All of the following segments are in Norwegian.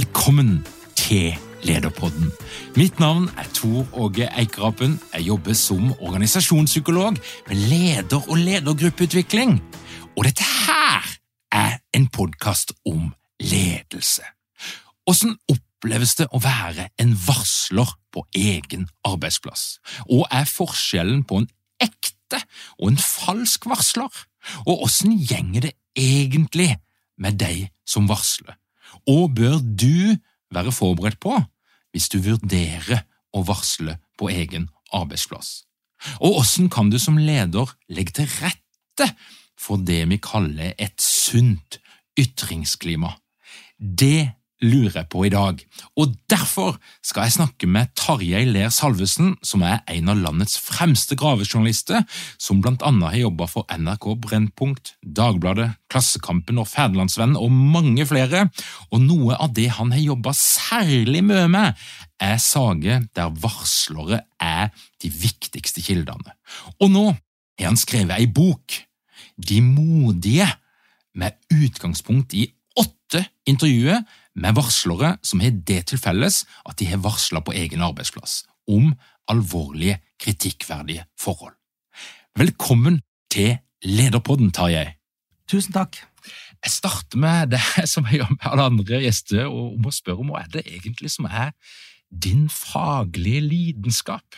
Velkommen til Lederpodden. Mitt navn er Tor Åge Eikerapen. Jeg jobber som organisasjonspsykolog med leder- og ledergruppeutvikling. Og dette her er en podkast om ledelse. Åssen oppleves det å være en varsler på egen arbeidsplass? Og er forskjellen på en ekte og en falsk varsler? Og åssen gjenger det egentlig med deg som varsler? Og bør du være forberedt på hvis du vurderer å varsle på egen arbeidsplass? Og hvordan kan du som leder legge til rette for det vi kaller et sunt ytringsklima? Det lurer på i dag, og derfor skal jeg snakke med Tarjei Ler Salvesen, som er en av landets fremste gravejournalister, som annet har jobba for NRK Brennpunkt, Dagbladet, Klassekampen og Ferdelandsvennen og mange flere, og noe av det han har jobba særlig mye med, er saker der varslere er de viktigste kildene. Og nå har han skrevet ei bok, De modige, med utgangspunkt i åtte intervjuer med varslere som har det til felles at de har varsla på egen arbeidsplass om alvorlige, kritikkverdige forhold. Velkommen til Lederpodden, Tarjei. Tusen takk. Jeg starter med det som jeg gjør med alle andre gjester, og må spørre om hva er det egentlig som er din faglige lidenskap?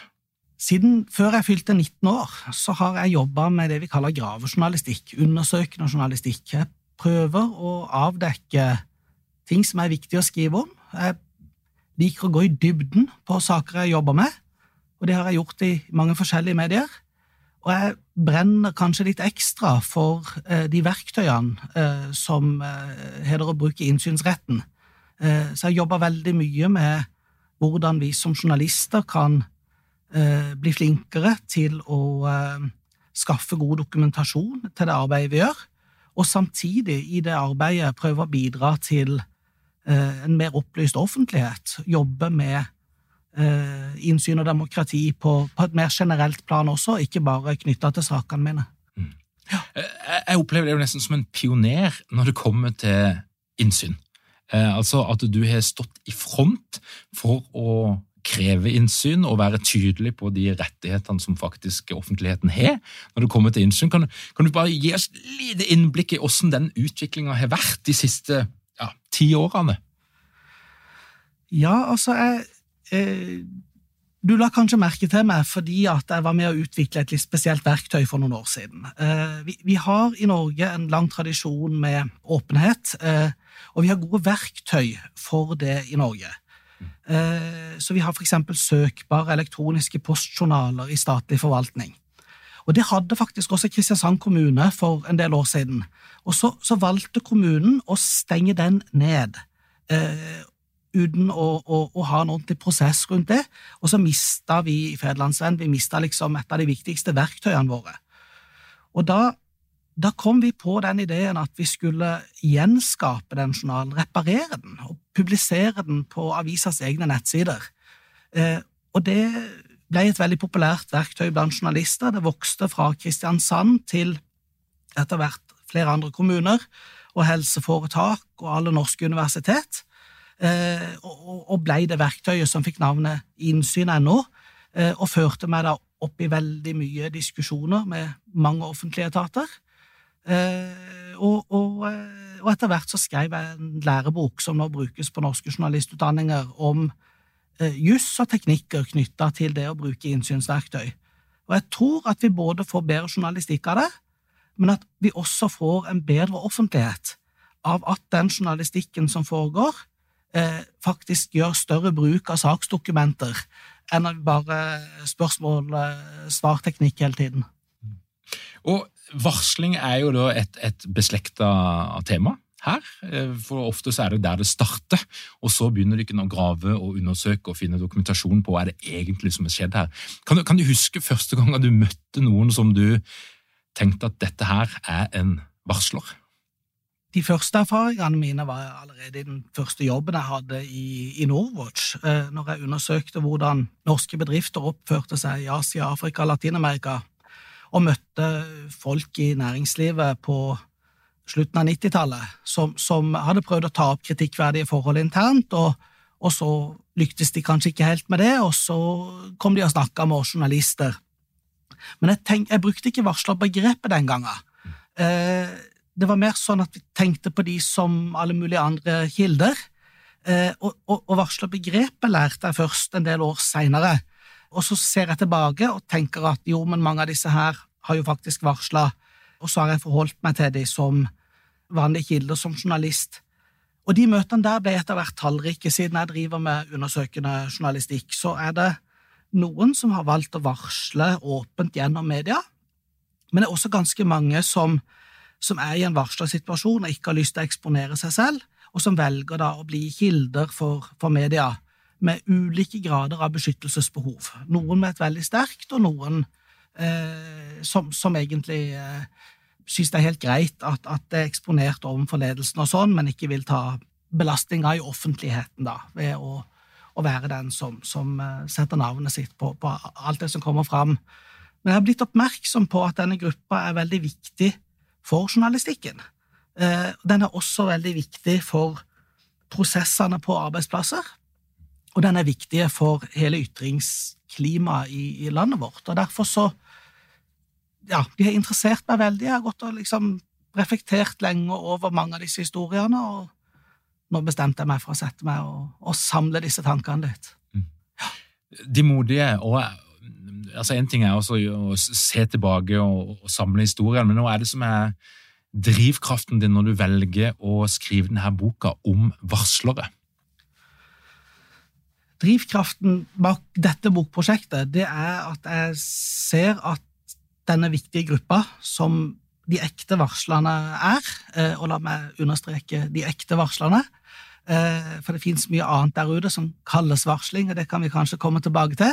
Siden før jeg fylte 19 år, så har jeg jobba med det vi kaller gravejournalistikk, undersøkende journalistikk. Jeg prøver å avdekke ting som er viktig å skrive om. Jeg liker å gå i dybden på saker jeg jobber med, og det har jeg gjort i mange forskjellige medier. Og jeg brenner kanskje litt ekstra for eh, de verktøyene eh, som eh, heter å bruke innsynsretten. Så jeg jobber veldig mye med hvordan vi som journalister kan bli flinkere til å skaffe god dokumentasjon til det arbeidet vi gjør, og samtidig i det arbeidet prøve å bidra til en mer opplyst offentlighet. Jobbe med eh, innsyn og demokrati på, på, et mer generelt plan også, ikke bare knytta til sakene mine. Mm. Ja. Jeg, opplever det jo nesten som en pioner når det kommer til innsyn. Eh, altså at du har stått i front for å kreve innsyn og være tydelig på de rettighetene som faktisk offentligheten har når det kommer til innsyn. Kan, kan du bare gi oss lite innblikk i hvordan den utviklinga har vært de siste ja, ti årene? Ja, altså jeg, eh, Du la kanskje merke til meg fordi at jeg var med å utvikle et litt spesielt verktøy for noen år siden. Eh, vi, vi, har i Norge en lang tradisjon med åpenhet, eh, og vi har gode verktøy for det i Norge. Eh, så vi har eksempel søkbare elektroniske postjournaler i statlig forvaltning. Og det hadde faktisk også Kristiansand kommune for en del år siden. Og så, så valgte kommunen å stenge den ned. Eh, uten å, å, å, ha en ordentlig prosess rundt det. Og så mista vi i Fedlandsvenn vi liksom et av de viktigste verktøyene våre. Og da, da, kom vi på den ideen at vi skulle gjenskape den journalen, reparere den og publisere den på avisas egne nettsider. Eh, og det ble et veldig populært verktøy blant journalister. Det vokste fra Kristiansand til etter hvert flere andre kommuner og helseforetak og alle norske universitet, eh, og ble det verktøyet som fikk navnet innsyn.no, eh, og førte meg da opp i veldig mye diskusjoner med mange offentlige etater. Eh, og, og, og etter hvert så skrev jeg en lærebok som nå brukes på norske journalistutdanninger, om juss og teknikker knytta til det å bruke innsynsverktøy. Og jeg tror at vi både får bedre journalistikk av det, men at vi også får en bedre offentlighet av at den journalistikken som foregår, eh, faktisk gjør større bruk av saksdokumenter enn bare spørsmål-svarteknikk hele tiden. Og varsling er jo da et, et beslekta tema her. Eh, for ofte så er det der det starter, og så begynner de å grave og undersøke og finne dokumentasjon på hva er det egentlig som har skjedd her. Kan du, kan du huske første gang du møtte noen som du tenkte at dette her er en varsler? De første erfaringene mine var allerede i den første jobben jeg hadde i, i Norwatch, eh, når jeg undersøkte hvordan norske bedrifter oppførte seg i Asia, Afrika Latin-Amerika, og møtte folk i næringslivet på slutten av 90-tallet som, som, hadde prøvd å ta opp kritikkverdige forhold internt, og, og så lyktes de kanskje ikke helt med det, og så kom de og snakka med oss journalister men jeg, tenk, jeg brukte ikke varslerbegrepet den gangen. Eh, det var mer sånn at vi tenkte på de som alle mulige andre kilder. Eh, og, og, og varslerbegrepet lærte jeg først en del år seinere. Og så ser jeg tilbake og tenker at jo, men mange av disse her har jo faktisk varsla, og så har jeg forholdt meg til de som vanlige kilder, som journalist. Og de møtene der ble etter hvert tallrike. Siden jeg driver med undersøkende journalistikk, så er det noen som har valgt å varsle åpent gjennom media, men det er også ganske mange som, som er i en varslersituasjon og ikke har lyst til å eksponere seg selv, og som velger da å bli kilder for, for media med ulike grader av beskyttelsesbehov. Noen med et veldig sterkt, og noen eh, som, som, egentlig eh, syns det er helt greit at, at, det er eksponert overfor ledelsen og sånn, men ikke vil ta belastninga i offentligheten da, ved å å være den som, som eh, setter navnet sitt på, på, alt det som kommer fram. Men jeg har blitt oppmerksom på at denne gruppa er veldig viktig for journalistikken. Eh, den er også veldig viktig for prosessene på arbeidsplasser, og den er viktig for hele ytringsklimaet i, i landet vårt. Og derfor så Ja, de har interessert meg veldig. Jeg har gått og liksom reflektert lenge over mange av disse historiene. og nå bestemte jeg meg for å sette meg og, og samle disse tankene litt. Mm. De modige og altså En ting er også å se tilbake og, og samle historiene, men nå er det som er drivkraften din når du velger å skrive denne boka om varslere? Drivkraften bak dette bokprosjektet det er at jeg ser at denne viktige gruppa, som de ekte varslerne er, eh, og la meg understreke de ekte varslerne, Eh, for det finnes mye annet der ute som kalles varsling, og det kan vi kanskje komme tilbake til.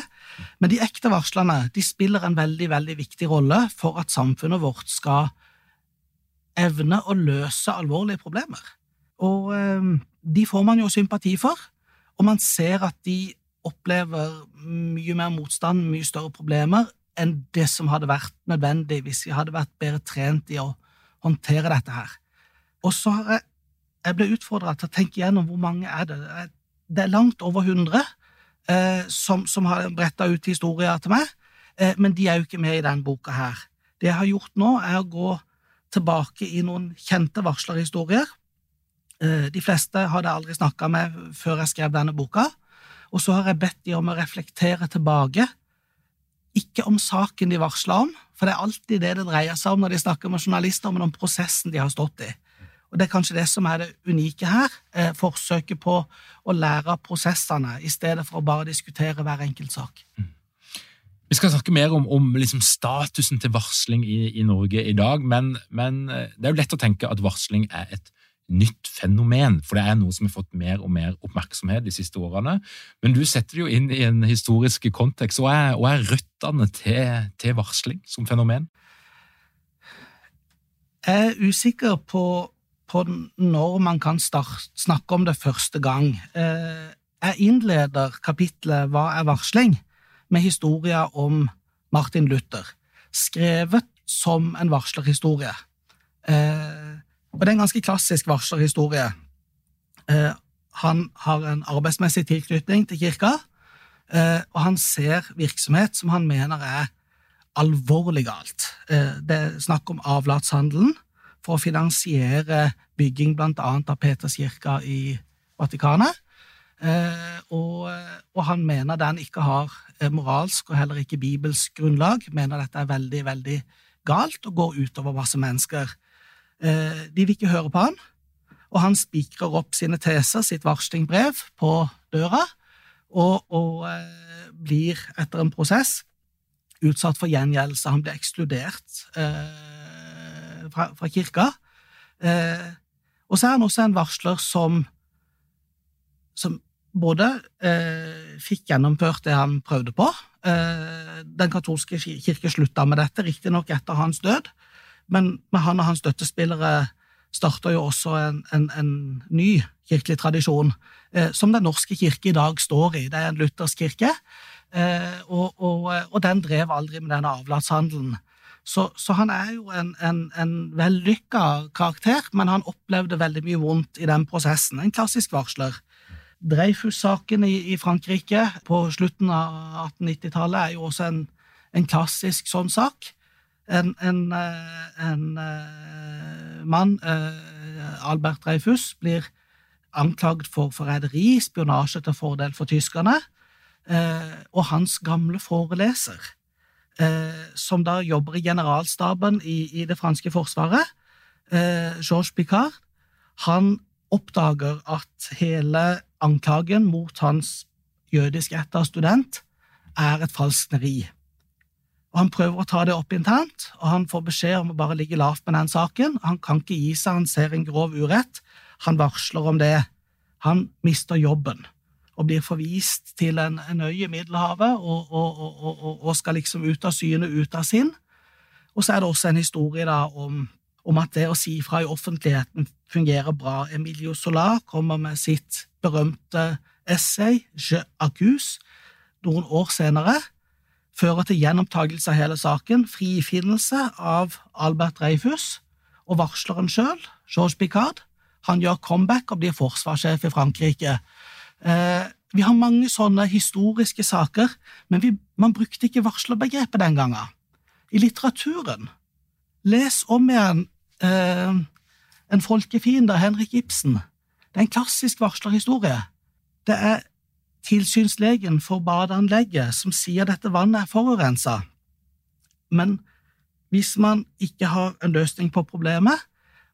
Men de ekte varslerne de spiller en veldig, veldig viktig rolle for at samfunnet vårt skal evne å løse alvorlige problemer. Og eh, de får man jo sympati for, og man ser at de opplever mye mer motstand, mye større problemer enn det som hadde vært nødvendig hvis vi hadde vært bedre trent i å håndtere dette her. Og så har jeg jeg ble utfordra til å tenke gjennom hvor mange er det Det er langt over 100 eh, som, som, har bretta ut historier til meg, eh, men de er jo ikke med i denne boka her. Det jeg har gjort nå, er å gå tilbake i noen kjente varslerhistorier. Eh, de fleste hadde jeg aldri snakka med før jeg skrev denne boka, og så har jeg bedt de om å reflektere tilbake. Ikke om saken de varsla om, for det er alltid det det dreier seg om når de snakker med journalister, men om prosessen de har stått i. Og Det er kanskje det som er det unike her. Eh, forsøket på å lære av prosessene, i stedet for å bare diskutere hver enkelt sak. Vi skal snakke mer om, om liksom statusen til varsling i, i Norge i dag, men, men, eh, det er jo lett å tenke at varsling er et nytt fenomen, for det er noe som har fått mer og mer oppmerksomhet de siste årene. Men du setter det jo inn i en historisk kontekst. Hva er, er røttene til, til varsling som fenomen? Jeg er usikker på på når man kan start, snakke om det første gang. Eh, jeg innleder kapitlet Hva er varsling? med historien om Martin Luther, skrevet som en varslerhistorie. Eh, og det er en ganske klassisk varslerhistorie. Eh, han har en arbeidsmessig tilknytning til kirka, eh, og han ser virksomhet som han mener er alvorlig galt. Eh, det er snakk om avlatshandelen for å finansiere bygging annet av Peterskirka i Vatikanet. Eh, og, og, han mener den ikke har eh, moralsk og heller ikke bibelsk grunnlag. Mener dette er veldig, veldig galt og går utover masse mennesker. Eh, de vil ikke høre på han, og han spikrer opp sine teser, sitt varslingbrev, på døra, og, og eh, blir etter en prosess utsatt for gjengjeldelse. Han blir ekskludert eh, fra, fra, kirka. Eh, og så er han også en varsler som, som både eh, fikk gjennomført det han prøvde på. Eh, den katolske kirke slutta med dette, riktignok etter hans død, men med han og hans støttespillere starta jo også en, en, en, ny kirkelig tradisjon, eh, som Den norske kirke i dag står i. Det er en luthersk kirke, eh, og, og, og, den drev aldri med denne avlatshandelen. Så, så, han er jo en, en, en vellykka karakter, men han opplevde veldig mye vondt i den prosessen. En klassisk varsler. Dreyfus-saken i, i, Frankrike på slutten av 1890-tallet er jo også en, en, klassisk sånn sak. En, en, eh, en uh, mann, uh, Albert Dreyfus, blir anklaget for forræderi, spionasje til fordel for tyskerne, og hans gamle foreleser, som da jobber i generalstaben i, i det franske forsvaret, Georges Picard, han oppdager at hele anklagen mot hans jødisk ætta student er et falskneri. Og Han prøver å ta det opp internt, og han får beskjed om å bare ligge lavt med den saken. Han kan ikke gi seg, han ser en grov urett. Han varsler om det. Han mister jobben og blir forvist til en, en øy i Middelhavet og, og, og, og, skal liksom ut av syne, ut av sinn. Og så er det også en historie da om om at det å si fra i offentligheten fungerer bra. Emilio Solar kommer med sitt berømte essay, Je accuse, noen år senere, fører til gjenopptakelse av hele saken, frifinnelse av Albert Dreyfus og varsleren sjøl, Georges Picard. Han gjør comeback og blir forsvarssjef i Frankrike. Eh, vi har mange sånne historiske saker, men vi, man brukte ikke varslerbegrepet den gangen. I litteraturen Les om igjen eh, En folkefiende av Henrik Ibsen. Det er en klassisk varslerhistorie. Det er tilsynslegen for badeanlegget som sier dette vannet er forurensa. Men hvis man ikke har en løsning på problemet,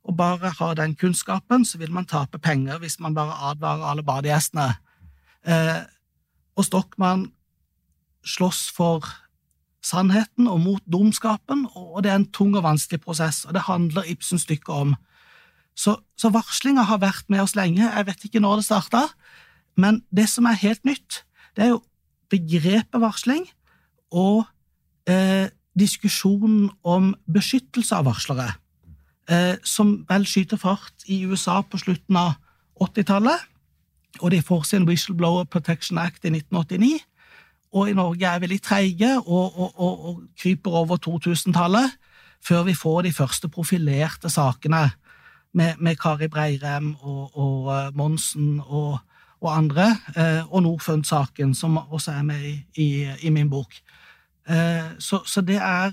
og bare har den kunnskapen, så vil man tape penger hvis man bare advarer alle badegjestene. Eh, og Stokmann slåss for sannheten og mot dumskapen, og det er en tung og vanskelig prosess, og det handler Ibsen stykket om. Så, så varslinga har vært med oss lenge, jeg vet ikke når det starta, men det som er helt nytt, det er jo begrepet varsling og eh, diskusjonen om beskyttelse av varslere, eh, som vel skyter fart i USA på slutten av 80-tallet, og de får sin Whistleblower Protection Act i 1989 og i Norge er vi litt treige og, og, og, og, kryper over 2000-tallet før vi får de første profilerte sakene med, med Kari Breirem og, uh, Monsen og, andre, uh, og Norfund-saken, som også er med i, i, i min bok. Uh, så, så, det er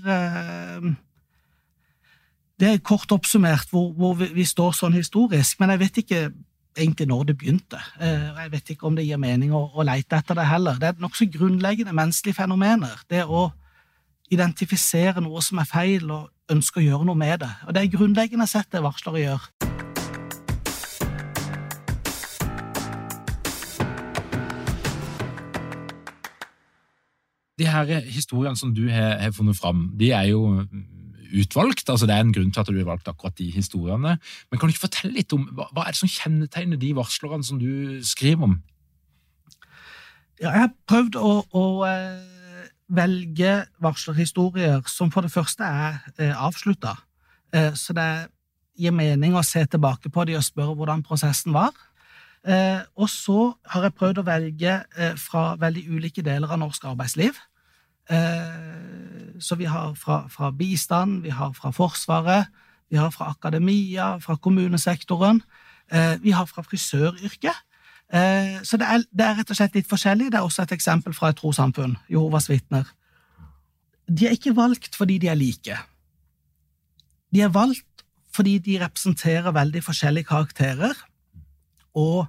Det er kort oppsummert hvor, hvor vi, står sånn historisk, men jeg vet ikke egentlig når det begynte. Eh, jeg vet ikke om det gir mening å, å leite etter det heller. Det er nokså grunnleggende menneskelige fenomener. Det å identifisere noe som er feil, og ønske å gjøre noe med det. Og Det er grunnleggende sett det varslere gjør. De her historiene som du har, har funnet fram, de er jo utvalgt. altså Det er en grunn til at du har valgt akkurat de historiene. Men kan du ikke fortelle litt om hva, hva er det som kjennetegner de varslerne som du skriver om? Ja, jeg har prøvd å, å eh, velge varslerhistorier som for det første er eh, avslutta. Eh, så det gir mening å se tilbake på de og spørre hvordan prosessen var. Eh, og så har jeg prøvd å velge eh, fra veldig ulike deler av norsk arbeidsliv. Eh, så vi har fra, fra bistand, vi har fra Forsvaret, vi har fra akademia, fra kommunesektoren. Vi har fra frisøryrket. Så det er, det er, rett og slett litt forskjellig. Det er også et eksempel fra et trossamfunn, Jehovas vitner. De er ikke valgt fordi de er like. De er valgt fordi de representerer veldig forskjellige karakterer og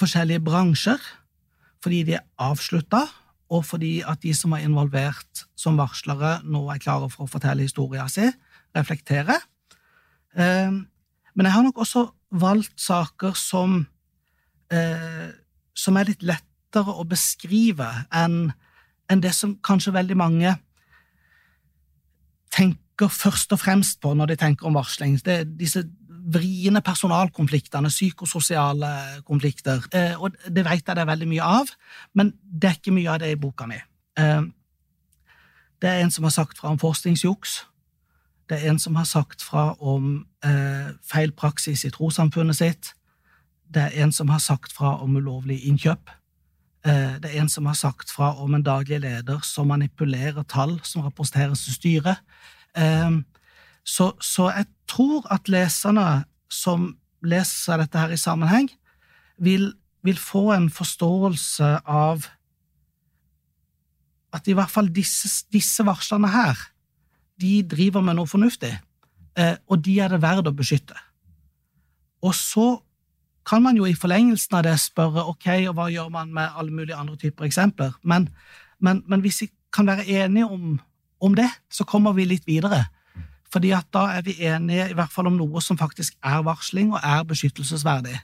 forskjellige bransjer, fordi de er avslutta, og fordi at de som er involvert som varslere, nå er klare for å fortelle historien sin, reflekterer. Eh, men jeg har nok også valgt saker som, eh, som er litt lettere å beskrive enn en det som kanskje veldig mange tenker først og fremst på når de tenker om varsling. Det disse vriene personalkonfliktene, psykososiale konflikter. Eh, og det vet jeg det er veldig mye av, men det er ikke mye av det i boka mi. Eh, det er en som har sagt fra om forskningsjuks. Det er en som har sagt fra om eh, feil praksis i trossamfunnet sitt. Det er en som har sagt fra om ulovlig innkjøp. Det er en som har sagt fra om en daglig leder som manipulerer tall som rapporteres til styret. Så, så, jeg tror at leserne som leser dette her i sammenheng, vil, vil få en forståelse av at i hvert fall disse, disse varslene her de driver med noe fornuftig, eh, og de er det verdt å beskytte. Og så kan man jo i forlengelsen av det spørre ok, og hva gjør man med alle mulige andre typer eksempler, men, men, men hvis vi kan være enige om, om, det, så kommer vi litt videre. Fordi at da er vi enige i hvert fall om noe som faktisk er varsling og er beskyttelsesverdig.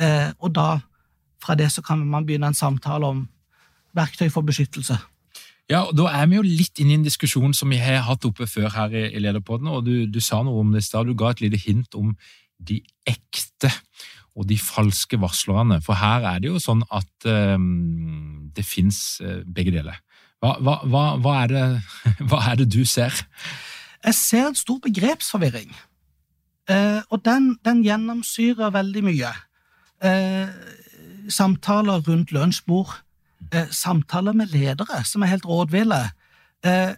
Eh, og da, fra det, så kan man begynne en samtale om verktøy for beskyttelse. Ja, og Da er vi jo litt inne i en diskusjon som vi har hatt oppe før her i, Lederpodden. og du, du, sa noe om det i stad. Du ga et lite hint om de ekte og de falske varslerne. For her er det jo sånn at um, det fins eh, begge deler. Hva, hva, hva, er det, hva, er det, du ser? Jeg ser en stor begrepsforvirring. eh, og den, den, gjennomsyrer veldig mye. Eh, samtaler rundt lunsjbord eh, samtaler med ledere som er helt rådville. Eh,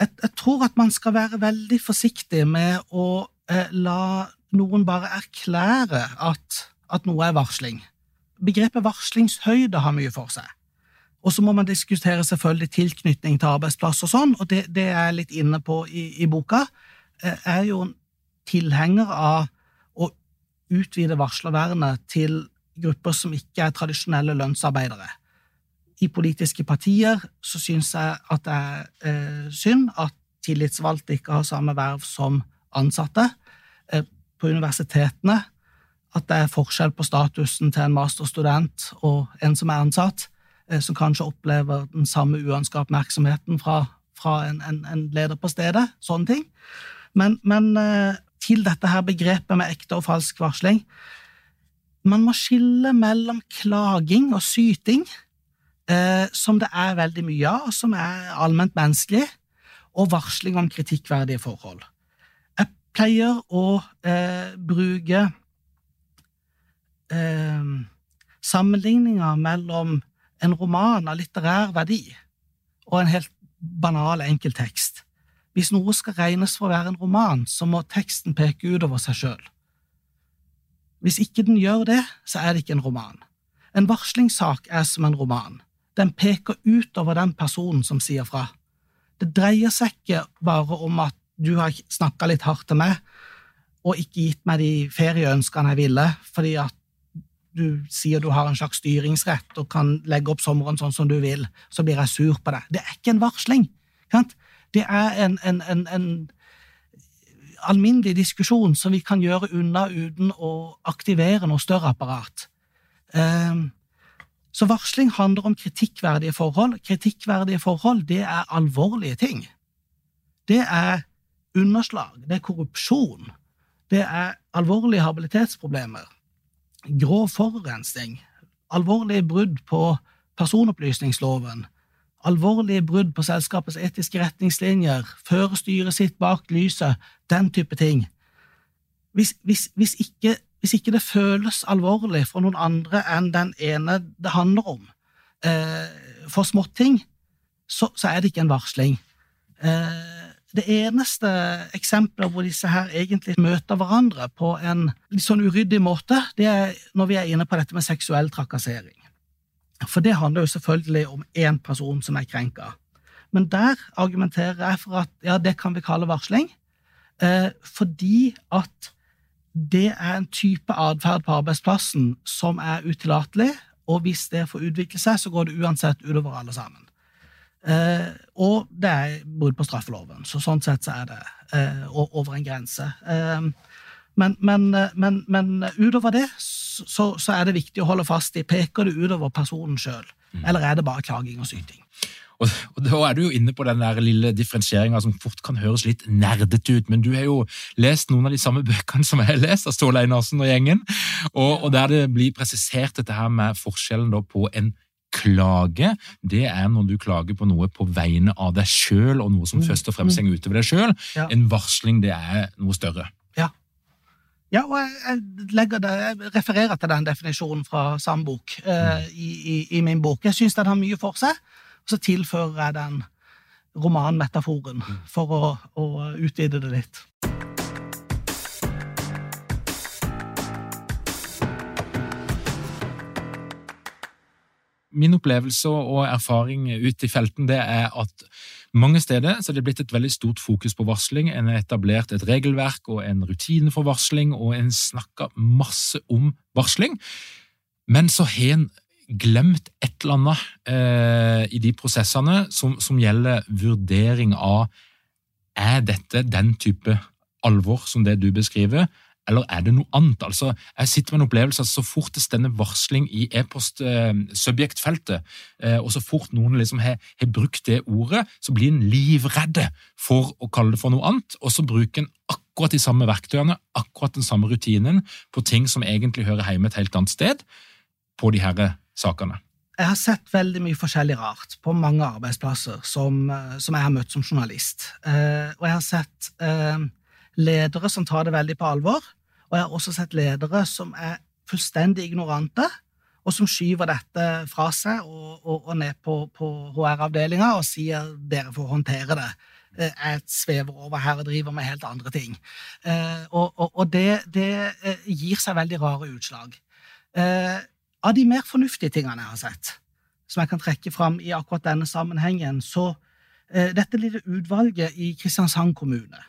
jeg, jeg, tror at man skal være veldig forsiktig med å eh, la noen bare erklære at, at, noe er varsling. Begrepet varslingshøyde har mye for seg. Og så må man diskutere selvfølgelig tilknytning til arbeidsplass og sånn, og det, det er jeg litt inne på i, i boka. Er jo en tilhenger av å utvide varslervernet til grupper som ikke er tradisjonelle lønnsarbeidere. I politiske partier så syns jeg at det er eh, synd at tillitsvalgte ikke har samme verv som ansatte. Eh, på universitetene at det er forskjell på statusen til en masterstudent og en som er ansatt, som kanskje opplever den samme uønska oppmerksomheten fra, fra en, en, en, leder på stedet. Sånne ting. Men, men eh, til dette her begrepet med ekte og falsk varsling man må skille mellom klaging og syting, eh, som det er veldig mye av, og som er allment menneskelig, og varsling om kritikkverdige forhold. Jeg pleier å eh, bruke eh, sammenligninger mellom en roman av litterær verdi og en helt banal enkeltekst. Hvis noe skal regnes for å være en roman, så må teksten peke utover seg sjøl. Hvis ikke den gjør det, så er det ikke en roman. En varslingssak er som en roman. Den peker utover den personen som sier fra. Det dreier seg ikke bare om at du har snakka litt hardt til meg og ikke gitt meg de ferieønskene jeg ville, fordi at du sier du har en slags styringsrett og kan legge opp sommeren sånn som du vil, så blir jeg sur på deg. Det er ikke en varsling. Det er en, en, en, en alminnelig diskusjon som vi kan gjøre unna uten å aktivere noe større apparat. Ehm, så varsling handler om kritikkverdige forhold. Kritikkverdige forhold, det er alvorlige ting. Det er underslag, det er korrupsjon, det er alvorlige habilitetsproblemer, grov forurensning, alvorlige brudd på personopplysningsloven, alvorlige brudd på selskapets etiske retningslinjer, føre styret sitt bak lyset, den type ting. Hvis, hvis, hvis, ikke, hvis, ikke, det føles alvorlig for noen andre enn den ene det handler om, eh, for småting, så, så er det ikke en varsling. Eh, det eneste eksempelet hvor disse her egentlig møter hverandre på en litt sånn uryddig måte, det er når vi er inne på dette med seksuell trakassering. For det handler jo selvfølgelig om én person som er krenka. Men der argumenterer jeg for at ja, det kan vi kalle varsling, eh, fordi at det er en type atferd på arbeidsplassen som er utillatelig, og hvis det får utvikle seg, så går det uansett utover alle sammen. Eh, og det er brudd på straffeloven, så sånn sett så er det eh, over en grense. Eh, men, men, men, men, utover det så, så, er det viktig å holde fast i peker det utover personen sjøl, mm. eller er det bare klaging og syting? Og, og, Da er du jo inne på den der lille differensieringa som fort kan høres litt nerdete ut, men du har jo lest noen av de samme bøkene som jeg har lest av Ståle Einarsen og gjengen, og, og, der det blir presisert dette her med forskjellen på en klage, det er når du klager på noe på vegne av deg sjøl, og noe som mm. først og fremst henger utover deg sjøl. Ja. En varsling, det er noe større. Ja. Ja, og jeg, det, jeg, refererer til den definisjonen fra samme bok uh, i, i, i, min bok. Jeg syns den har mye for seg. Og så tilfører jeg den romanmetaforen mm. for å, å utvide det litt. Min opplevelse og erfaring ut i felten det er at mange steder så det blitt et veldig stort fokus på varsling. En har etablert et regelverk og en rutine for varsling, og en snakker masse om varsling. Men så har en glemt et eller annet eh, i de prosessene som, som, gjelder vurdering av er dette den type alvor som det du beskriver, eller er det noe annet? Altså, Jeg sitter med en opplevelse at så fort det stender varsling i e-post-subjektfeltet, eh, og så fort noen liksom har, har, brukt det ordet, så blir en livredde for å kalle det for noe annet, og så bruker en akkurat de samme verktøyene, akkurat den samme rutinen, på ting som egentlig hører hjemme et helt annet sted, på de her sakene? Jeg har sett veldig mye forskjellig rart på mange arbeidsplasser som, eh, som jeg har møtt som journalist. Eh, og jeg har sett eh, ledere som tar det veldig på alvor, og jeg har også sett ledere som er fullstendig ignorante, og som skyver dette fra seg og, og, og ned på, på HR-avdelinga og sier dere får håndtere det. Eh, jeg svever over her og driver med helt andre ting. Eh, og, og det, det, eh, gir seg veldig rare utslag. Av de mer fornuftige tingene jeg har sett, som jeg kan trekke fram i akkurat denne sammenhengen, så dette lille utvalget i Kristiansand kommune,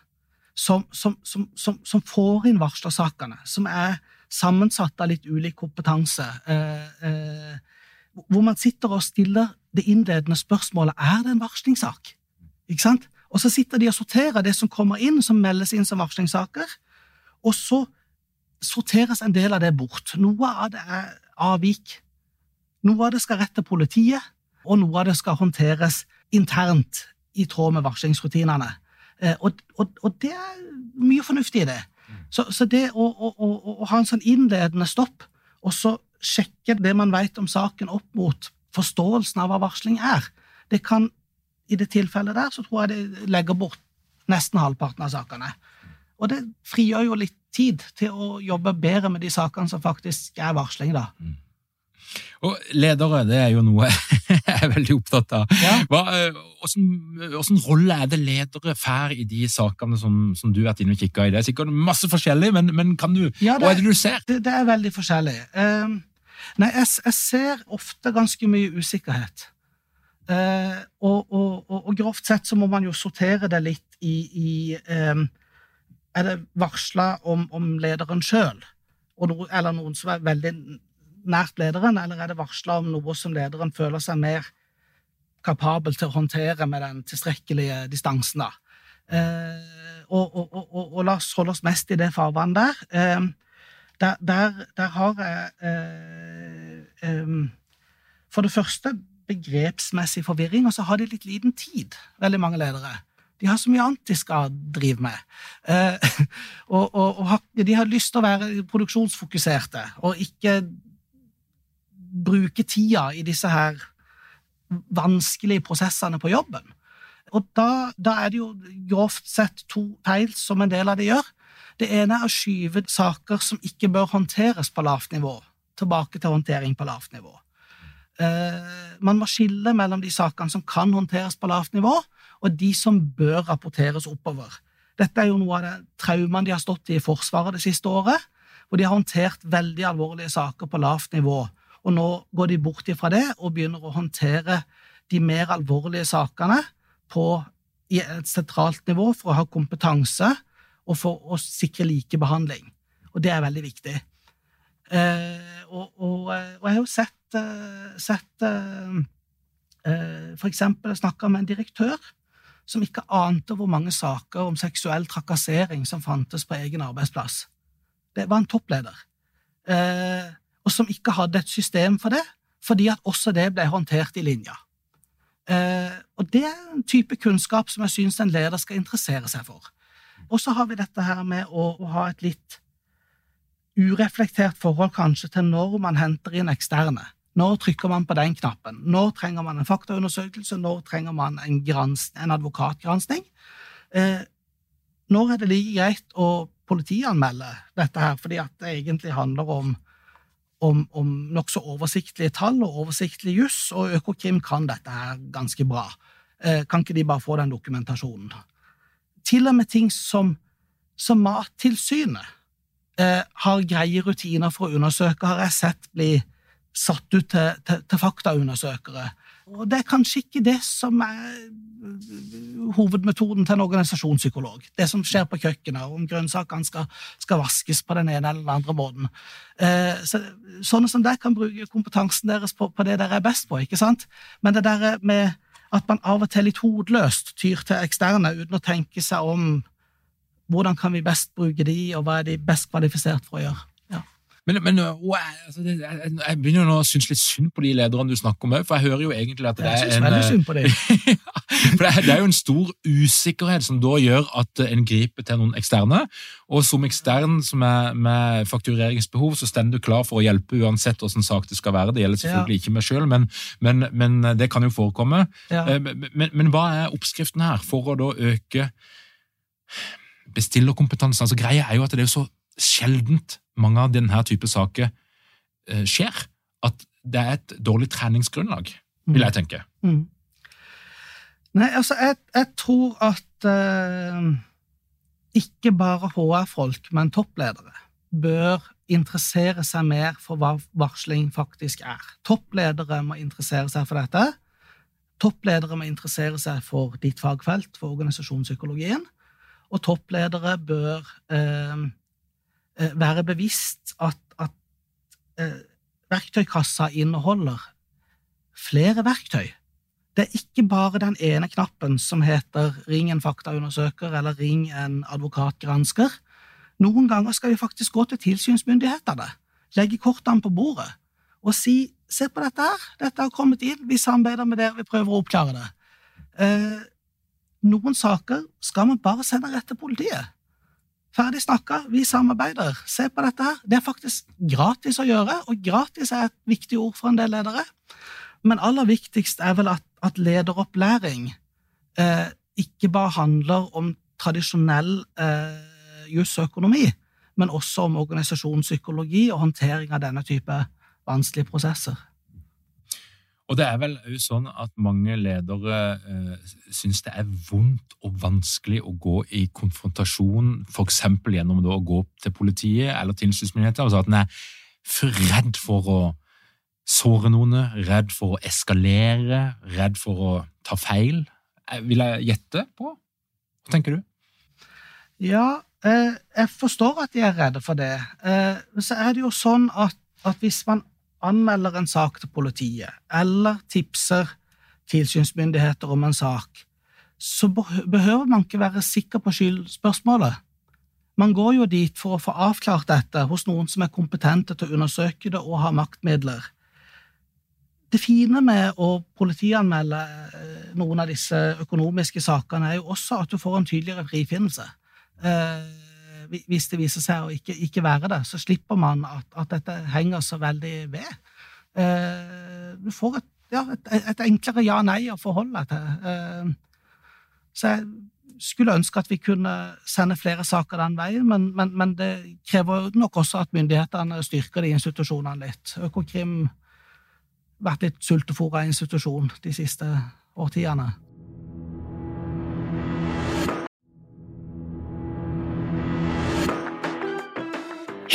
som, som, som, som får inn varslersakene, som er sammensatt av litt ulik kompetanse, eh, eh, hvor man sitter og stiller det innledende spørsmålet er det en varslingssak. Ikke sant? Og så sitter de og sorterer det som kommer inn, som meldes inn som varslingssaker, og så sorteres en del av det bort. Noe av det er avvik. Noe av det skal rette politiet, og noe av det skal håndteres internt i tråd med varslingsrutinene. Eh, og, og, og, det er mye fornuftig i det. Så, så det å, å, å, å, ha en sånn innledende stopp, og så sjekke det man vet om saken opp mot forståelsen av hva varsling er, det kan i det tilfellet der så tror jeg det legger bort nesten halvparten av sakene. Og det frigjør jo litt tid til å jobbe bedre med de sakene som faktisk er varsling. da. Og Ledere det er jo noe jeg er veldig opptatt av. Ja. Hva, hvordan, rolle er det ledere får i de sakene som, som du har vært inne og kikka i? Det er sikkert masse forskjellig, men, men kan du, ja, det, hva er det du ser? Det, det er veldig forskjellig. Uh, nei, jeg, jeg, ser ofte ganske mye usikkerhet. Uh, og, og, og, og, grovt sett så må man jo sortere det litt i, i um, er det varsla om, om, lederen sjøl, no, eller noen som er veldig nært lederen, eller er det varsla om noe som lederen føler seg mer kapabel til å håndtere med den tilstrekkelige distansen? da? Eh, og, og, og, og, la oss holde oss mest i det farvannet der. Eh, der, der, der, har jeg eh, eh, For det første begrepsmessig forvirring, og så har de litt liten tid, veldig mange ledere. De har så mye annet de skal drive med. Eh, og, de har lyst til å være produksjonsfokuserte og ikke bruke tida i disse her vanskelige prosessene på jobben. Og da, da er det jo grovt sett to feil som en del av det gjør. Det ene er å skyve saker som ikke bør håndteres på lavt nivå, tilbake til håndtering på lavt nivå. Eh, man må skille mellom de sakene som kan håndteres på lavt nivå, og de som bør rapporteres oppover. Dette er jo noe av det traumene de har stått i i Forsvaret det siste året, hvor de har håndtert veldig alvorlige saker på lavt nivå. Og nå går de bort ifra det og begynner å håndtere de mer alvorlige sakene på i et sentralt nivå for å ha kompetanse og for å sikre likebehandling. Og det er veldig viktig. Eh, og, og, og, jeg har jo sett, eh, sett eh, eh, For eksempel snakka med en direktør som ikke ante hvor mange saker om seksuell trakassering som fantes på egen arbeidsplass. Det var en toppleder. Eh, og som ikke hadde et system for det, fordi at også det ble håndtert i linja. Eh, og det er en type kunnskap som jeg syns en leder skal interessere seg for. Og så har vi dette her med å, å, ha et litt ureflektert forhold kanskje til når man henter inn eksterne. Når trykker man på den knappen? Når trenger man en faktaundersøkelse? Når trenger man en, grans, en advokatgransking? Eh, når er det like greit å politianmelde dette her, fordi at det egentlig handler om om, om nokså oversiktlige tall og oversiktlig juss, og Økokrim kan dette her ganske bra. Eh, kan ikke de bare få den dokumentasjonen? Til og med ting som, som Mattilsynet eh, har greie rutiner for å undersøke, har jeg sett bli satt ut til, til, til faktaundersøkere. Og det er kanskje ikke det som er hovedmetoden til en organisasjonspsykolog. Det som skjer på kjøkkenet, om grønnsakene skal, skal, vaskes på den ene eller den andre måten. Eh, så, sånne som deg kan bruke kompetansen deres på, på, det dere er best på. ikke sant? Men det der med at man av og til litt hodeløst tyr til eksterne uten å tenke seg om hvordan kan vi best bruke de, og hva er de best kvalifisert for å gjøre. Men, men altså, det, jeg, jeg, begynner nå å synes litt synd på de lederne du snakker om òg, for jeg hører jo egentlig at det er en veldig synd på dem. for det er, det er, jo en stor usikkerhet som da gjør at en griper til noen eksterne. Og som ekstern som er med faktureringsbehov, så står du klar for å hjelpe uansett hvordan sak det skal være. Det gjelder selvfølgelig ikke meg sjøl, men, men, men, det kan jo forekomme. Ja. Men, men hva er oppskriften her for å da øke bestillerkompetansen? Altså, greia er jo at det er så sjeldent mange av denne type saker eh, skjer, at det er et dårlig treningsgrunnlag, vil jeg tenke. Mm. Nei, altså, jeg, jeg tror at eh, ikke bare HR-folk, men toppledere bør interessere seg mer for hva varsling faktisk er. Toppledere må interessere seg for dette. Toppledere må interessere seg for ditt fagfelt, for organisasjonspsykologien. Og toppledere bør Eh, være bevisst at, at eh, verktøykassa inneholder flere verktøy. Det er ikke bare den ene knappen som heter 'ring en faktaundersøker' eller 'ring en advokatgransker'. Noen ganger skal vi faktisk gå til tilsynsmyndighetene, legge kortene på bordet og si 'se på dette her, dette har kommet inn, vi samarbeider med dere, vi prøver å oppklare det'. Eh, noen saker skal man bare sende rett til politiet. Ferdig snakka, vi samarbeider. Se på dette her. Det er faktisk gratis å gjøre, og gratis er et viktig ord for en del ledere. Men aller viktigst er vel at, at lederopplæring eh, ikke bare handler om tradisjonell eh, jusøkonomi, men også om organisasjonspsykologi og håndtering av denne type vanskelige prosesser. Og det er vel òg sånn at mange ledere eh, syns det er vondt og vanskelig å gå i konfrontasjon, f.eks. gjennom å gå til politiet eller tilsynsmyndigheter. Altså at en er for redd for å såre noen, redd for å eskalere, redd for å ta feil. Eh, vil jeg gjette på? Hva tenker du? Ja, eh, jeg forstår at de er redde for det. Eh, så er det jo sånn at, at hvis man anmelder en sak til politiet, eller tipser tilsynsmyndigheter om en sak, så behøver man ikke være sikker på skyldspørsmålet. Man går jo dit for å få avklart dette hos noen som er kompetente til å undersøke det og ha maktmidler. Det fine med å politianmelde eh, noen av disse økonomiske sakene er jo også at du får en tydeligere frifinnelse. Eh, hvis det viser seg å ikke, ikke være det, så slipper man at, at, dette henger så veldig ved. Eh, du får et, ja, et, et enklere ja-nei å forholde deg til. Eh, så jeg skulle ønske at vi kunne sende flere saker den veien, men, men, men det krever nok også at myndighetene styrker de institusjonene litt. Økokrim vært litt sultefòra institusjon de siste årtiene.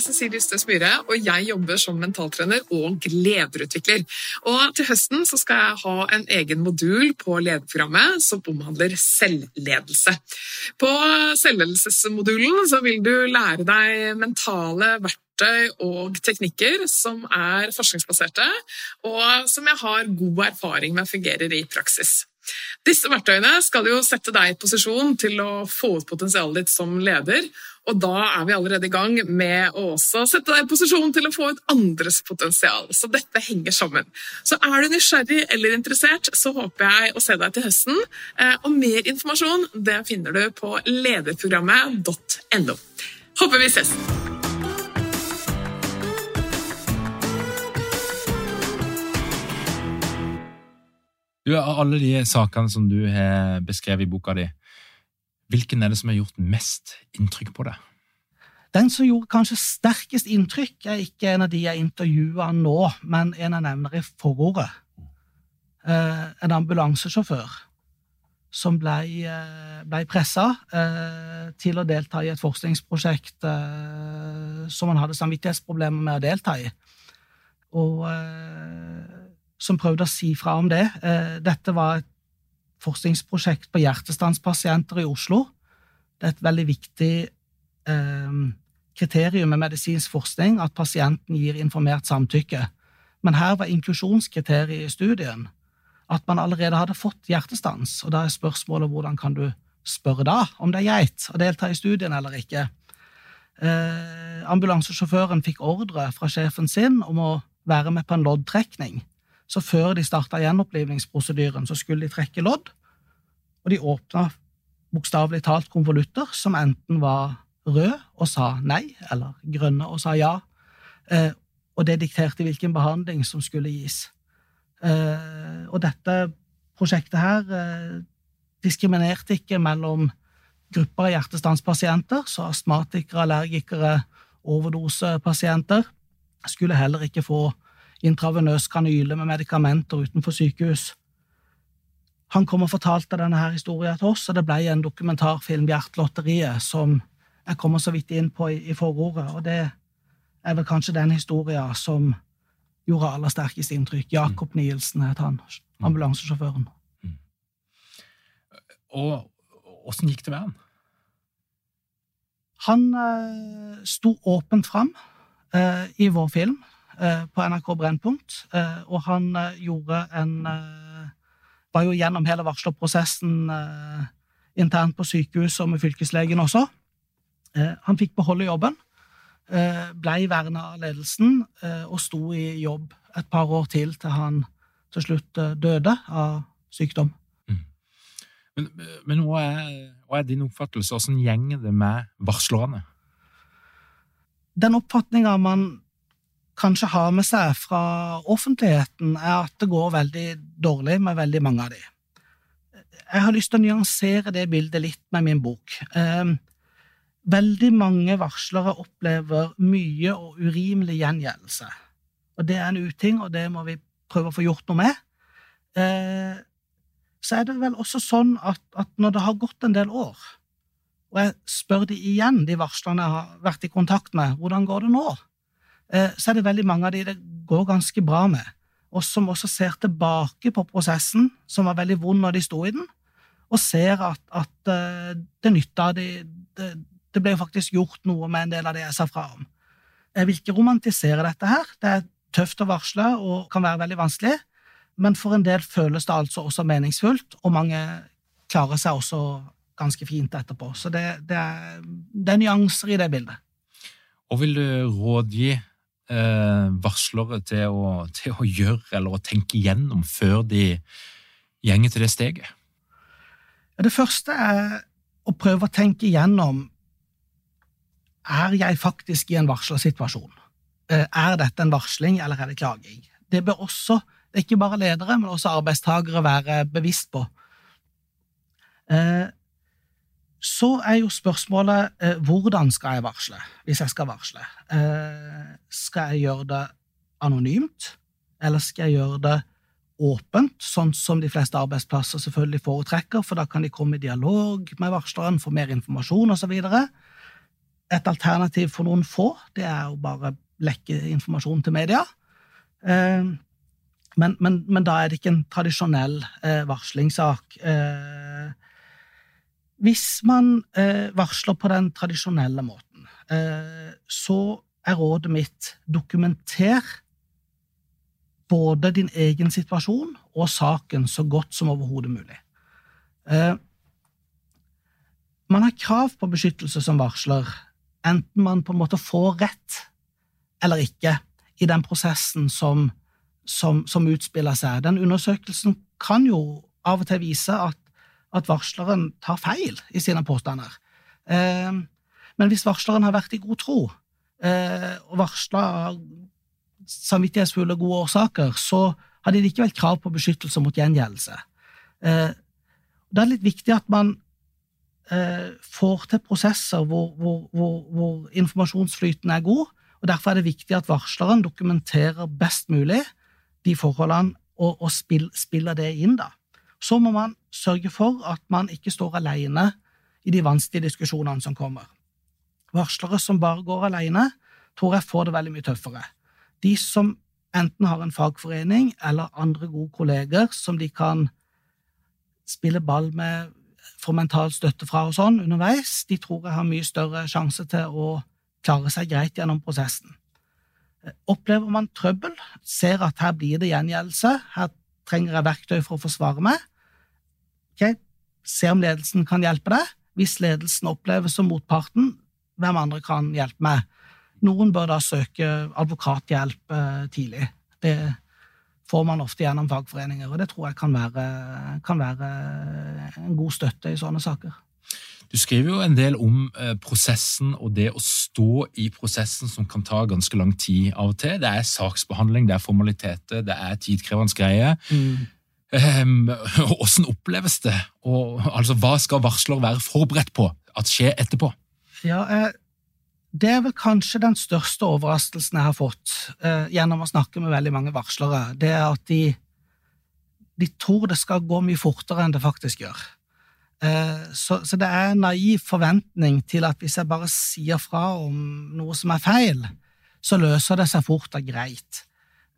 er Cecilie Ystøs Myhre, og jeg jobber som mentaltrener og lederutvikler. Og til høsten skal jeg ha en egen modul på lederprogrammet som omhandler selvledelse. På selvledelsesmodulen vil du lære deg mentale verktøy og teknikker som er forskningsbaserte, og som jeg har god erfaring med fungerer i praksis. Disse verktøyene skal jo sette deg i posisjon til å få ut potensialet ditt som leder, og da er vi allerede i gang med å også sette deg i posisjon til å få ut andres potensial. Så dette henger sammen. Så er du nysgjerrig eller interessert, så håper jeg å se deg til høsten. Eh, og mer informasjon det finner du på lederprogrammet.no. Håper vi ses! Du, Av alle de sakene som du har beskrevet i boka di, hvilken er det som har gjort mest inntrykk på deg? Den som gjorde kanskje sterkest inntrykk, er ikke en av de jeg intervjuer nå, men en jeg nevner i forordet. Eh, en ambulansesjåfør som ble, eh, ble pressa eh, til å delta i et forskningsprosjekt som han hadde samvittighetsproblemer med å delta i. Og som prøvde å si fra om det. Eh, dette var et forskningsprosjekt på hjertestanspasienter i Oslo. Det er et veldig viktig eh, kriterium med medisinsk forskning at pasienten gir informert samtykke. Men her var inklusjonskriteriet i studien at man allerede hadde fått hjertestans, og da er spørsmålet hvordan kan du spørre da om det er greit å delta i studien eller ikke. Eh, ambulansesjåføren fikk ordre fra sjefen sin om å være med på en loddtrekning. Så før de starta gjenopplivningsprosedyren, så skulle de trekke lodd, og de åpna bokstavelig talt konvolutter som enten var røde og sa nei, eller grønne og sa ja, eh, og det dikterte hvilken behandling som skulle gis. Eh, og dette prosjektet her eh, diskriminerte ikke mellom grupper av hjertestanspasienter, så astmatikere, allergikere, overdosepasienter skulle heller ikke få intravenøs kanyle med medikamenter utenfor sykehus. Han kom og fortalte denne her historien til oss, og det ble en dokumentarfilm, Hjertelotteriet, som jeg kommer så vidt inn på i, i forordet. Og det er vel kanskje den historien som gjorde aller sterkest inntrykk. Jakob Nielsen het han, ambulansesjåføren. Mm. Og åssen gikk det med han? Han eh, sto åpent fram eh, i vår film. Eh, på NRK Brennpunkt, eh, og han eh, gjorde en Var jo gjennom hele varslerprosessen internt på sykehuset og med fylkeslegen også. Han fikk beholde jobben, blei verna av ledelsen og sto i jobb et par år til til han til slutt døde av sykdom. Mm. Men, men hva, er, hva, er, din oppfattelse? Hvordan gjenger det med varslerne? Den oppfatninga man kanskje har med seg fra offentligheten, er at det går veldig dårlig med veldig mange av de. Jeg har lyst til å nyansere det bildet litt med min bok. Ehm, veldig mange varslere opplever mye og urimelig gjengjeldelse. Og det er en uting, og det må vi prøve å få gjort noe med. Ehm, så er det vel også sånn at, at når det har gått en del år, og jeg spør de igjen, de varslerne jeg har vært i kontakt med, hvordan går det nå? Eh, så er det veldig mange av de det går ganske bra med, og som også ser tilbake på prosessen, som var veldig vond når de sto i den, og ser at, at eh, det nytta. de, det, det ble jo faktisk gjort noe med en del av det jeg sa fra om. Jeg vil ikke romantisere dette her. Det er tøft å varsle og kan være veldig vanskelig, men for en del føles det altså også meningsfullt, og mange klarer seg også ganske fint etterpå. Så det, det, er, det er nyanser i det bildet. Og vil du rådgi varslere til å, til å, gjøre eller å tenke igjennom før de gjenger til det steget? Det første er å prøve å tenke igjennom er jeg faktisk i en varslersituasjon. Eh, er dette en varsling, eller er det klaging? Det bør også, det er ikke bare ledere, men også arbeidstakere være bevisst på. Eh, så er jo spørsmålet eh, hvordan skal jeg varsle, hvis jeg skal varsle? Skal jeg gjøre det anonymt, eller skal jeg gjøre det åpent, sånn som de fleste arbeidsplasser selvfølgelig foretrekker, for da kan de komme i dialog med varsleren, få mer informasjon osv. Et alternativ for noen få det er å bare lekke informasjon til media. Eh, men, men, men, da er det ikke en tradisjonell eh, varslingssak. Eh, hvis man varsler på den tradisjonelle måten, så er rådet mitt dokumenter både din egen situasjon og saken så godt som overhodet mulig. Man har krav på beskyttelse som varsler, enten man på en måte får rett eller ikke i den prosessen som, som, som, utspiller seg. Den undersøkelsen kan jo av og til vise at, at varsleren tar feil i sine påstander. Eh, men hvis varsleren har vært i god tro eh, og varsla samvittighetsfulle, gode årsaker, så har de likevel krav på beskyttelse mot gjengjeldelse. Eh, det er litt viktig at man eh, får til prosesser hvor, hvor, hvor, hvor informasjonsflyten er god, og Derfor er det viktig at varsleren dokumenterer best mulig de forholdene og, og spiller det inn. da. Så må man sørge for at man ikke står alene i de vanskelige diskusjonene som kommer. Varslere som bare går alene, tror jeg får det veldig mye tøffere. De som enten har en fagforening eller andre gode kolleger som de kan spille ball med, få mental støtte fra og sånn underveis, de tror jeg har mye større sjanse til å klare seg greit gjennom prosessen. Opplever man trøbbel, ser at her blir det gjengjeldelse, her trenger jeg verktøy for å forsvare meg, okay, se om ledelsen kan hjelpe deg. Hvis ledelsen oppleves som motparten, hvem andre kan hjelpe meg? Noen bør da søke advokathjelp eh, tidlig. Det får man ofte gjennom fagforeninger, og det tror jeg kan være, kan være en god støtte i sånne saker. Du skriver jo en del om eh, prosessen og det å stå i prosessen som kan ta ganske lang tid av og til. Det er saksbehandling, det er formaliteter, det er tidkrevende greier. Mm. Um, hvordan oppleves det? Og, altså, hva skal varsler være forberedt på at skjer etterpå? Ja, eh, Det er vel kanskje den største overraskelsen jeg har fått eh, gjennom å snakke med veldig mange varslere. Det er at de, de tror det skal gå mye fortere enn det faktisk gjør. Eh, så, så, det er en naiv forventning til at hvis jeg bare sier fra om noe som er feil, så løser det seg fort og greit.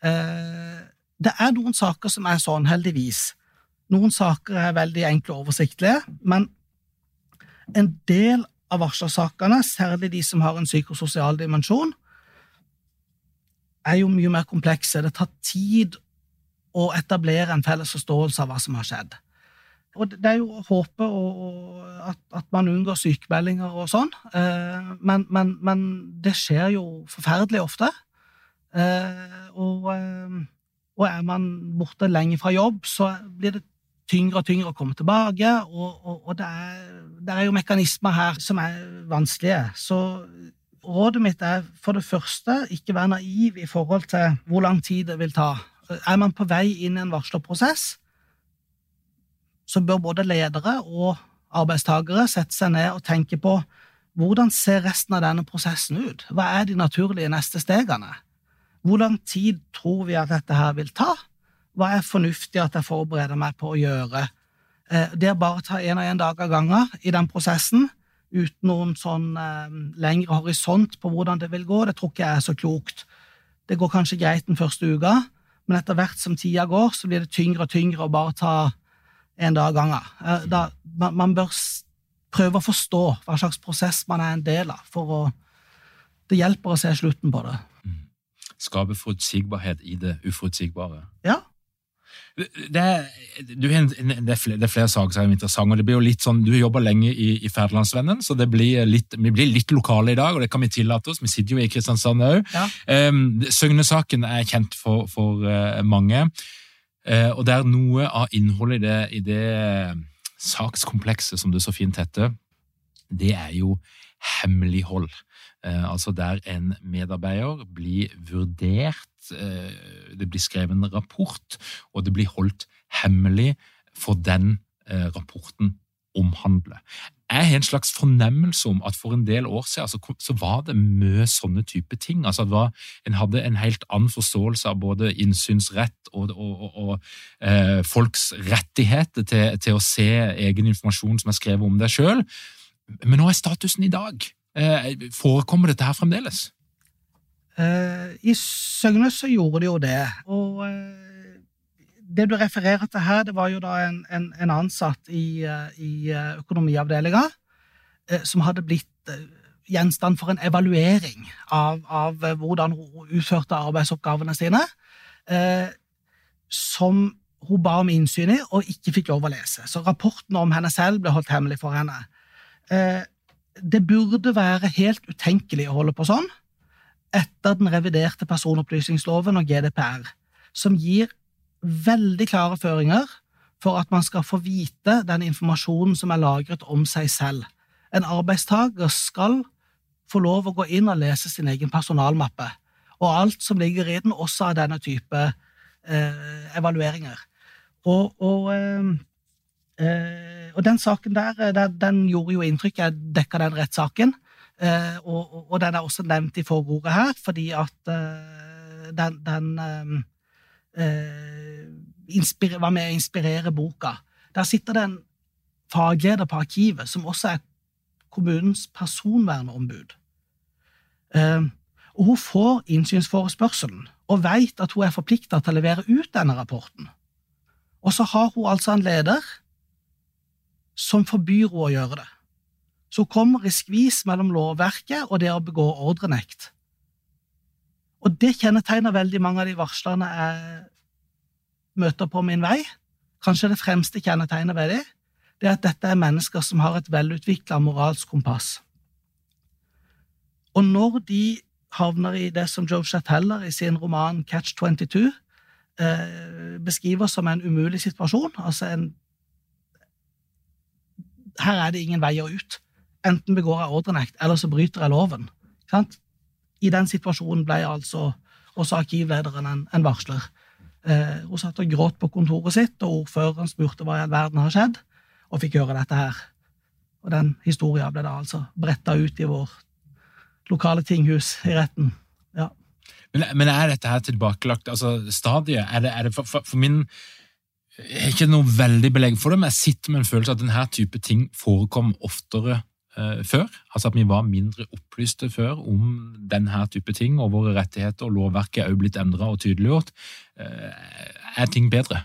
Eh, det er noen saker som er sånn, heldigvis. Noen saker er veldig enkle og oversiktlige, men en del av varslersakene, særlig de som har en psykososial dimensjon, er jo mye mer komplekse. Det tar tid å etablere en felles forståelse av hva som har skjedd. Og det er jo håpet håpe at, at, man unngår sykemeldinger og sånn, eh, men, men, men, det skjer jo forferdelig ofte. Eh, og, eh, og, er man borte lenge fra jobb, så blir det tyngre og tyngre å komme tilbake, og, og, og det, er, det, er, jo mekanismer her som er vanskelige. Så rådet mitt er for det første ikke være naiv i forhold til hvor lang tid det vil ta. Er man på vei inn i en varslerprosess, så bør både ledere og arbeidstakere sette seg ned og tenke på hvordan ser resten av denne prosessen ut? Hva er de naturlige neste stegene? Hvor lang tid tror vi at dette her vil ta? Hva er fornuftig at jeg forbereder meg på å gjøre? Eh, det å bare ta én og én dag av gangen i den prosessen, uten noen sånn eh, lengre horisont på hvordan det vil gå, det tror ikke jeg er så klokt. Det går kanskje greit den første uka, men etter hvert som tida går, så blir det tyngre og tyngre å bare ta en dag av gangen. Eh, man bør prøve å forstå hva slags prosess man er en del av, for å det hjelper å se slutten på det. Skape forutsigbarhet i det uforutsigbare. Ja. Det er, du, det, er flere, det er flere saker som er interessante. og det blir jo litt sånn, Du jobber lenge i, i Ferdelandsvennen, så det blir litt, vi blir litt lokale i dag, og det kan vi tillate oss. Vi sitter jo i Kristiansand òg. Ja. Um, Søgne-saken er kjent for, for uh, mange, uh, og det er noe av innholdet i det, i det sakskomplekset som det så fint heter, det er jo hemmelighold. Uh, altså der en medarbeider blir vurdert Eh, det blir skrevet en rapport, og det blir holdt hemmelig for den eh, rapporten omhandler. Jeg har en slags fornemmelse om at for en del år siden så, så var det mye sånne type ting. Altså var, En hadde en helt annen forståelse av både innsynsrett og, og, og, og eh, folks rettigheter til, til, å se egen informasjon som er skrevet om deg sjøl. Men nå er statusen i dag. Eh, forekommer dette her fremdeles? Uh, I Søgne så gjorde de jo det. Og uh, det du refererer til her, det var jo da en, en, en ansatt i, i økonomiavdelinga som hadde blitt gjenstand for en evaluering av, av hvordan hun utførte arbeidsoppgavene sine, som hun ba om innsyn i og ikke fikk lov å lese. Så rapporten om henne selv ble holdt hemmelig for henne. Det burde være helt utenkelig å holde på sånn etter den reviderte personopplysningsloven og GDPR, som gir veldig klare føringer for at man skal få vite den informasjonen som er lagret om seg selv. En arbeidstaker skal få lov å gå inn og lese sin egen personalmappe, og alt som ligger i den, også av denne type eh, evalueringer. Og, og, eh, og, den saken der, den, gjorde jo inntrykk. Jeg dekka den rettssaken. Eh, og, og, den er også nevnt i forordet her, fordi at eh, den, den eh, var med å inspirere boka. Der sitter det en fagleder på arkivet som også er kommunens personvernombud. Og hun får innsynsforespørselen og vet at hun er forplikta til å levere ut denne rapporten. Og så har hun altså en leder som forbyr henne å gjøre det så hun kommer i skvis mellom lovverket og det å begå ordrenekt. Og det kjennetegner veldig mange av de varslerne jeg møter på min vei. Kanskje det fremste kjennetegnet ved dem, det er at dette er mennesker som har et velutvikla moralsk kompass. Og når de havner i det som Joe Chatteller i sin roman Catch 22 eh, beskriver som en umulig situasjon, altså en Her er det ingen veier ut enten begår jeg ordrenekt, eller så bryter jeg loven. I den situasjonen ble altså også arkivlederen en, en varsler. Eh, hun satt og gråt på kontoret sitt, og ordføreren spurte hva i all verden har skjedd, og fikk høre dette her. Og den historien ble da altså bretta ut i vår lokale tinghus i retten. Ja. Men, men, er dette her tilbakelagt? Altså, stadiet? Er det, er det for, for, for, min Jeg har ikke noe veldig belegg for det, men jeg sitter med en følelse at denne type ting forekom oftere eh, før. Altså at vi var mindre opplyste før om denne type ting, og våre rettigheter og lovverket er også blitt endra og tydeliggjort. Eh, er ting bedre?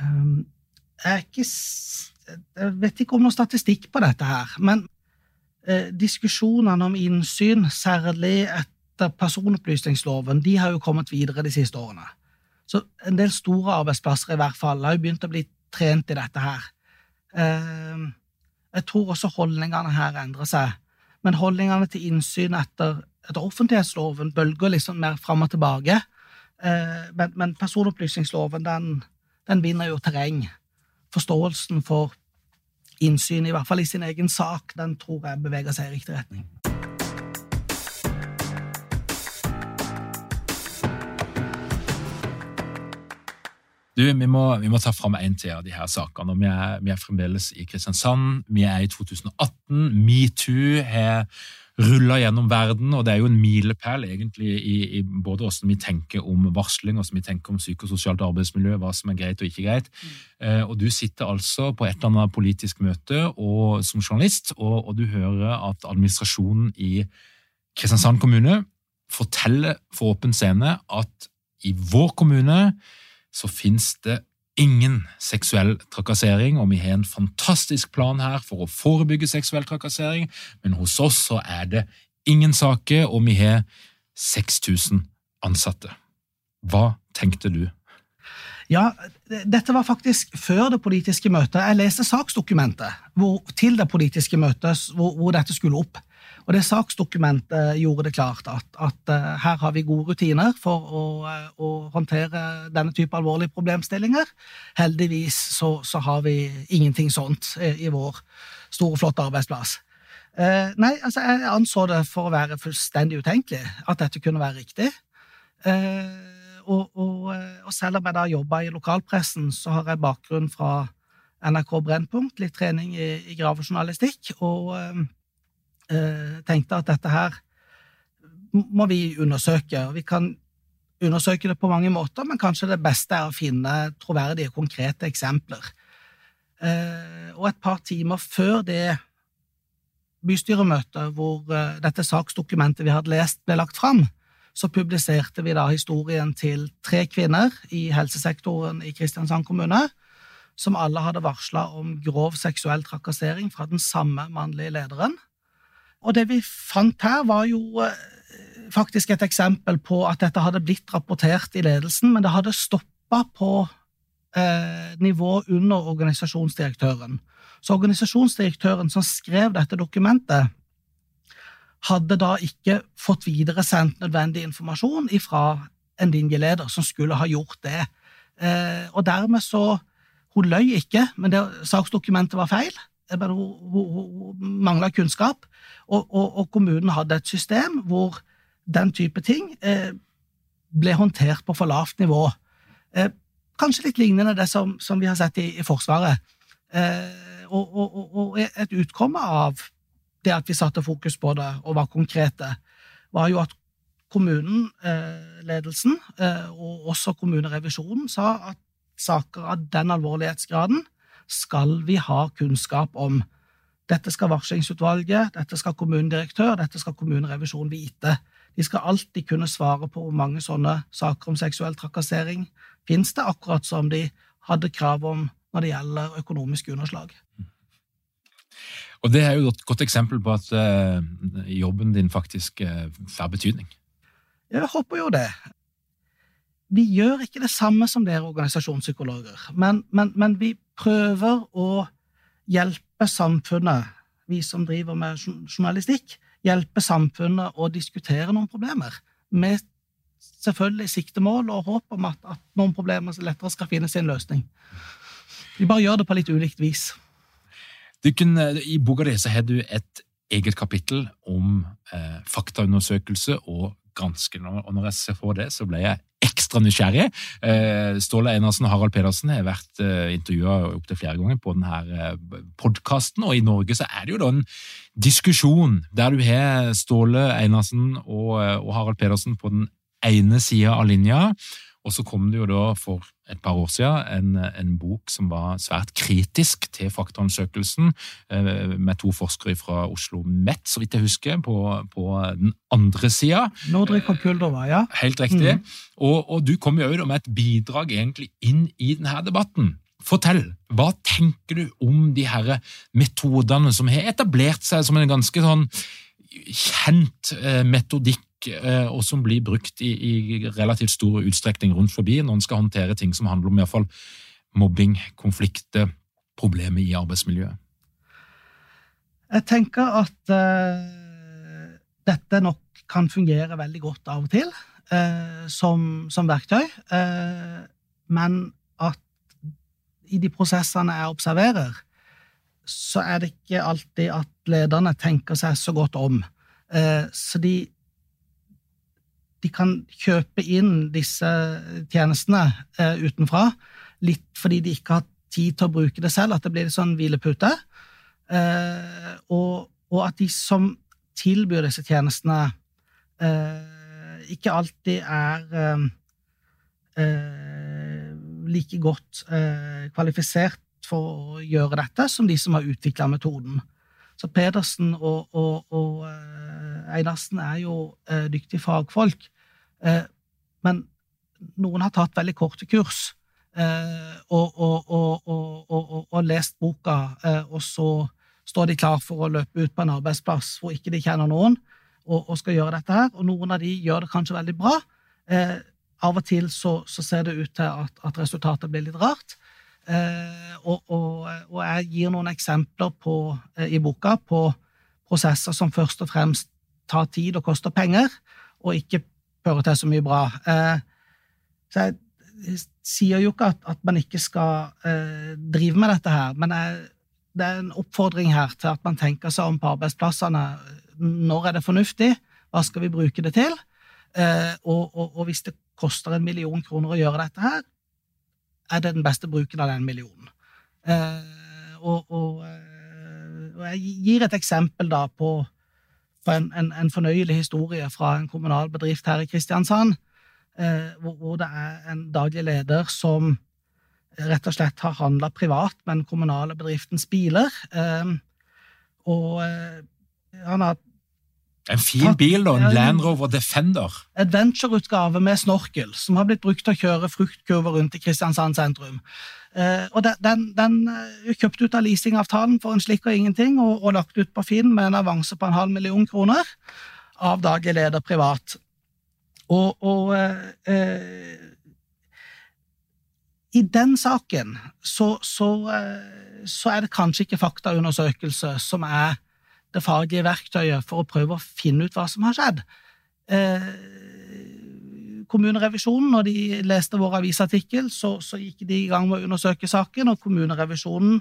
Um, jeg, ikke, jeg, vet ikke om noe statistikk på dette her, men eh, diskusjonene om innsyn, særlig etter personopplysningsloven, de har jo kommet videre de siste årene. Så en del store arbeidsplasser i hvert fall har jo begynt å bli trent i dette her. Eh, jeg tror også holdningene her endrer seg. Men holdningene til innsyn etter, etter offentlighetsloven bølger liksom mer fram og tilbake. Eh, men, men, personopplysningsloven den, den vinner jo terreng. Forståelsen for innsyn, i hvert fall i sin egen sak, den tror jeg beveger seg i riktig retning. Du, vi må, vi må, ta fram en til av de her sakene. Vi er, vi er, fremdeles i Kristiansand. Vi er i 2018. Metoo har rulla gjennom verden, og det er jo en milepæl egentlig i, i både hvordan vi tenker om varsling, hvordan vi tenker om psykososialt arbeidsmiljø, hva som er greit og ikke greit. Mm. Eh, og Du sitter altså på et eller annet politisk møte og, som journalist, og, og du hører at administrasjonen i Kristiansand kommune forteller for åpen scene at i vår kommune så fins det ingen seksuell trakassering, og vi har en fantastisk plan her for å forebygge seksuell trakassering, men hos oss så er det ingen saker, og vi har 6000 ansatte. Hva tenkte du? Ja, dette var faktisk før det politiske møtet. Jeg leste saksdokumentet hvor, til det politiske møtet hvor, hvor, dette skulle opp. Og det saksdokumentet gjorde det klart at, at uh, her har vi gode rutiner for å, uh, å, håndtere denne type alvorlige problemstillinger. Heldigvis så, så har vi ingenting sånt i, i vår store, flotte arbeidsplass. Eh, nei, altså jeg anså det for å være fullstendig utenkelig at dette kunne være riktig. Og, og, og, selv om jeg da jobba i lokalpressen, så har jeg bakgrunn fra NRK Brennpunkt, litt trening i, i gravejournalistikk, og Eh, tenkte at dette her må vi undersøke. Vi kan undersøke det på mange måter, men kanskje det beste er å finne troverdige, konkrete eksempler. Eh, og et par timer før det bystyremøtet hvor eh, dette saksdokumentet vi hadde lest, ble lagt fram, så publiserte vi da historien til tre kvinner i helsesektoren i Kristiansand kommune, som alle hadde varsla om grov seksuell trakassering fra den samme mannlige lederen. Og det vi fant her, var jo eh, faktisk et eksempel på at dette hadde blitt rapportert i ledelsen, men det hadde stoppa på eh, nivå under organisasjonsdirektøren. Så organisasjonsdirektøren som skrev dette dokumentet, hadde da ikke fått videresendt nødvendig informasjon fra en linjeleder som skulle ha gjort det. Eh, og dermed så Hun løy ikke, men det, saksdokumentet var feil bare hun, mangla kunnskap, og, og, og, kommunen hadde et system hvor den type ting eh, ble håndtert på for lavt nivå. Eh, kanskje litt lignende det som, som vi har sett i, i Forsvaret. Eh, og, og, et utkomme av det at vi satte fokus på det og var konkrete, var jo at kommunen, eh, ledelsen, eh, og også kommunerevisjonen sa at saker av den alvorlighetsgraden skal vi ha kunnskap om. Dette skal varslingsutvalget, dette skal kommunedirektør, dette skal kommunerevisjon vite. De skal alltid kunne svare på hvor mange sånne saker om seksuell trakassering finnes det, akkurat som de hadde krav om når det gjelder økonomisk underslag. Og Det er jo et godt eksempel på at uh, jobben din faktisk får betydning. Jeg håper jo det vi gjør ikke det samme som dere organisasjonspsykologer, men, men, men, vi prøver å hjelpe samfunnet, vi som driver med journalistikk, hjelpe samfunnet å diskutere noen problemer, med selvfølgelig siktemål og håp om at, at noen problemer lettere skal finne sin løsning. Vi bare gjør det på litt ulikt vis. Kunne, I boka di har du et eget kapittel om eh, faktaundersøkelse og granskende. Og når jeg ser på det, så ble jeg ekstra nysgjerrig. Eh, Ståle Einarsen og Harald Pedersen har vært eh, intervjua opptil flere ganger på denne eh, podkasten, og i Norge så er det jo da en diskusjon der du har Ståle Einarsen og, Harald Pedersen på den ene sida av linja, og så kom det jo da for et par år siden en, en bok som var svært kritisk til faktaundersøkelsen, eh, med to forskere fra Oslo Met, så vidt jeg husker, på, på den andre sida. Nordrik og Kuldova, ja. Helt riktig. Mm. Og, og, du kom jo med et bidrag egentlig inn i denne debatten. Fortell, hva tenker du om de her metodene som har etablert seg som en ganske sånn kjent eh, metodikk og som blir brukt i, i, relativt stor utstrekning rundt forbi når en skal håndtere ting som handler om i hvert fall mobbing, konflikter, problemer i arbeidsmiljøet? Jeg tenker at uh, dette nok kan fungere veldig godt av og til uh, som, som, verktøy, uh, men at i de prosessene jeg observerer, så er det ikke alltid at lederne tenker seg så godt om. Så de de kan kjøpe inn disse tjenestene eh, utenfra, litt fordi de ikke har tid til å bruke det selv, at det blir en sånn hvilepute. Eh, og, og, at de som tilbyr disse tjenestene, eh, ikke alltid er eh, eh, like godt eh, kvalifisert for å gjøre dette som de som har utvikla metoden. Så Pedersen og, og, og Einarsen er jo eh, dyktige fagfolk, eh, men noen har tatt veldig korte kurs eh, og, og, lest boka, eh, og så står de klar for å løpe ut på en arbeidsplass hvor ikke de kjenner noen, og, skal gjøre dette her, og noen av de gjør det kanskje veldig bra. Eh, av og til så, så, ser det ut til at, at resultatet blir litt rart. Eh, og, og, jeg gir noen eksempler på, eh, i boka på prosesser som først og fremst tar tid og koster penger, og ikke fører til så mye bra. Eh, så jeg, sier jo ikke at, at man ikke skal drive med dette her, men jeg, det er en oppfordring her til at man tenker seg om på arbeidsplassene når er det fornuftig? Hva skal vi bruke det til? Og, og, hvis det koster en million kroner å gjøre dette her, er det den beste bruken av den millionen. Eh, og, og, eh, og, jeg gir et eksempel da på, på en, en, en, fornøyelig historie fra en kommunal bedrift her i Kristiansand, eh, hvor, hvor, det er en daglig leder som rett og slett har handla privat med den kommunale bedriftens biler. Og han har en fin bil, da. En Land Rover Defender. Adventure-utgave med snorkel, som har blitt brukt til å kjøre fruktkurver rundt i Kristiansand sentrum. Uh, og Den, den, den kjøpt ut av leasingavtalen for en slikk og ingenting, og, og, lagt ut på Finn med en avanse på en halv million kroner av daglig leder privat. Og, og uh, i den saken så, så, så, er det kanskje ikke faktaundersøkelse som er det faglige verktøyet for å prøve å finne ut hva som har skjedd. Eh, kommunerevisjonen, når de leste vår avisartikkel, så, så, gikk de i gang med å undersøke saken, og kommunerevisjonen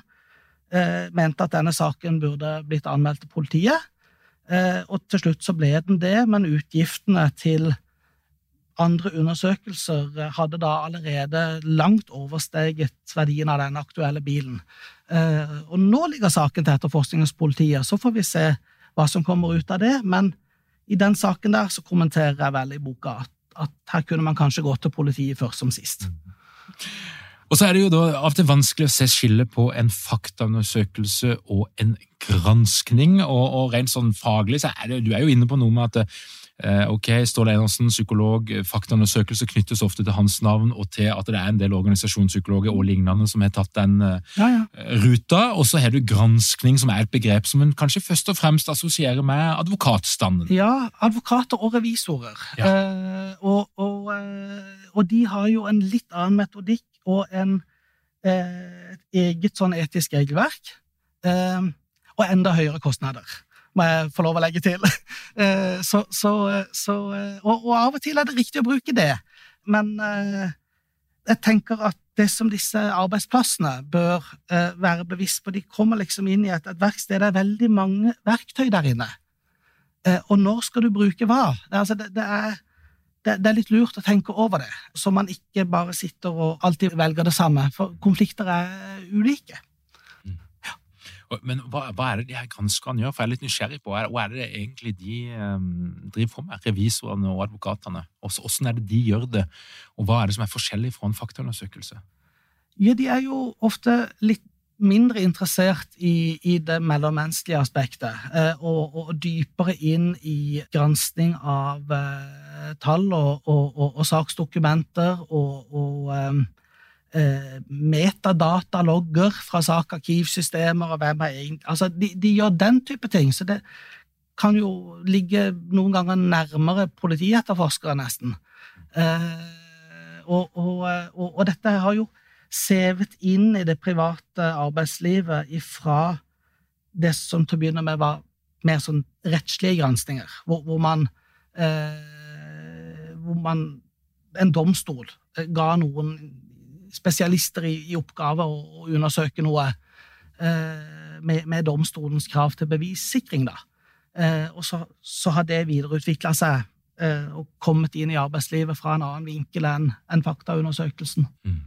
eh, mente at denne saken burde blitt anmeldt til politiet. Eh, og til slutt så ble den det, men utgiftene til andre undersøkelser hadde da allerede langt oversteget verdien av den aktuelle bilen. Eh, og nå ligger saken til etterforskning hos politiet, så får vi se hva som kommer ut av det. Men i den saken der så kommenterer jeg vel i boka at, at her kunne man kanskje gå til politiet først som sist. Og så er det jo da av og til vanskelig å se skille på en faktaundersøkelse og en granskning. Og, og rent sånn faglig så er det, du er jo inne på noe med at Eh, ok, Ståle Enersen, psykolog, Faktaundersøkelser faktaundersøkelse knyttes ofte til hans navn og til at det er en del organisasjonspsykologer og lignende som har tatt den eh, ja, ja. ruta. Og så har du granskning, som er et begrep som en kanskje først og fremst assosierer med advokatstanden. Ja, advokater og revisorer. Ja. Eh, og, og, og, de har jo en litt annen metodikk og en, eh, et eget sånn etisk regelverk. Eh, og enda høyere kostnader må jeg få lov å legge til. Eh, så, så, så, og, og, av og til er det riktig å bruke det, men eh, jeg tenker at det som disse arbeidsplassene bør eh, være bevisst på, de kommer liksom inn i et, et verksted. Det er veldig mange verktøy der inne. Og når skal du bruke hva? Det, altså, det, det, er, det, er, litt lurt å tenke over det, så man ikke bare sitter og alltid velger det samme. For konflikter er ulike. Men hva, hva, er det de her granskerne gjør? For jeg er litt nysgjerrig på hva er det egentlig de um, driver på med, revisorene og advokatene? Også, hvordan er det de gjør det, og hva er det som er forskjellig fra en faktaundersøkelse? Ja, de er jo ofte litt mindre interessert i, i det mellommenneskelige aspektet, eh, og, og, dypere inn i gransking av eh, tall og, og, og, saksdokumenter og, eh, metadatalogger fra sakarkivsystemer og hvem er egentlig Altså, de, de, gjør den type ting, så det kan jo ligge noen ganger nærmere politietterforskere, nesten. Eh, og, og, og, og, dette har jo sevet inn i det private arbeidslivet ifra det som til å begynne med var mer sånn rettslige granskninger, hvor, hvor man eh, hvor man en domstol ga noen spesialister i, i oppgave å, undersøke noe eh, med, med, domstolens krav til bevissikring. da. Eh, og så, så, har det videreutvikla seg eh, og kommet inn i arbeidslivet fra en annen vinkel enn en faktaundersøkelsen. Mm.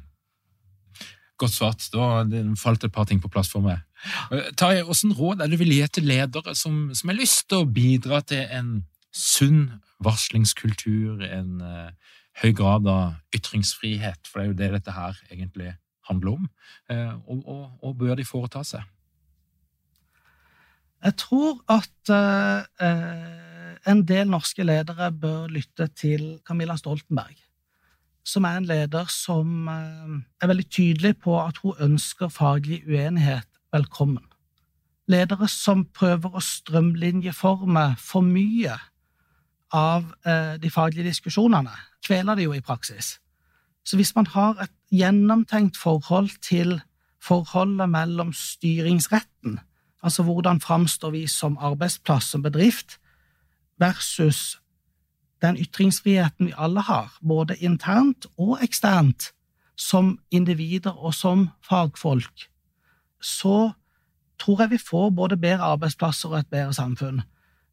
Godt svart. Da falt et par ting på plass for meg. Eh, Tarjei, hvilke råd er det du vil gi til ledere som, som har lyst til å bidra til en sunn varslingskultur, en uh, høy grad av ytringsfrihet, for det er jo det dette her egentlig handler om. Eh, og, og, og bør de foreta seg? Jeg tror at eh, en del norske ledere bør lytte til Camilla Stoltenberg, som er en leder som eh, er veldig tydelig på at hun ønsker faglig uenighet velkommen. Ledere som prøver å strømlinjeforme for mye av eh, de faglige diskusjonene. Kveler det jo i praksis. Så hvis man har et gjennomtenkt forhold til forholdet mellom styringsretten, altså hvordan framstår vi som arbeidsplass, som bedrift, versus den ytringsfriheten vi alle har, både internt og eksternt, som individer og som fagfolk, så tror jeg vi får både bedre arbeidsplasser og et bedre samfunn.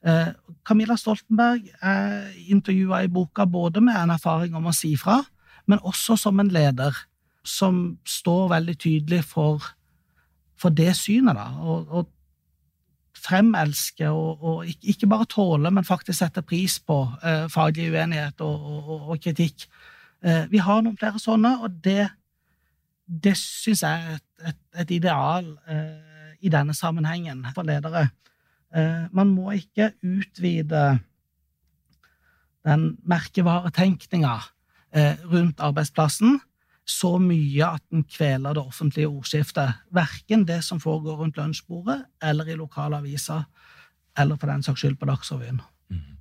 Eh, Camilla Stoltenberg er intervjua i boka både med en erfaring om å si fra, men også som en leder som står veldig tydelig for, for det synet, da. Og, og fremelske og, og, ikke bare tåle, men faktisk sette pris på eh, faglig uenighet og, og kritikk. Eh, vi har noen flere sånne, og det, det syns jeg er et, et, et ideal eh, i denne sammenhengen for ledere. Eh, man må ikke utvide den merkevaretenkninga eh, rundt arbeidsplassen så mye at den kveler det offentlige ordskiftet. Verken det som foregår rundt lunsjbordet, eller i lokale aviser, eller for den saks skyld på Dagsrevyen. Mm.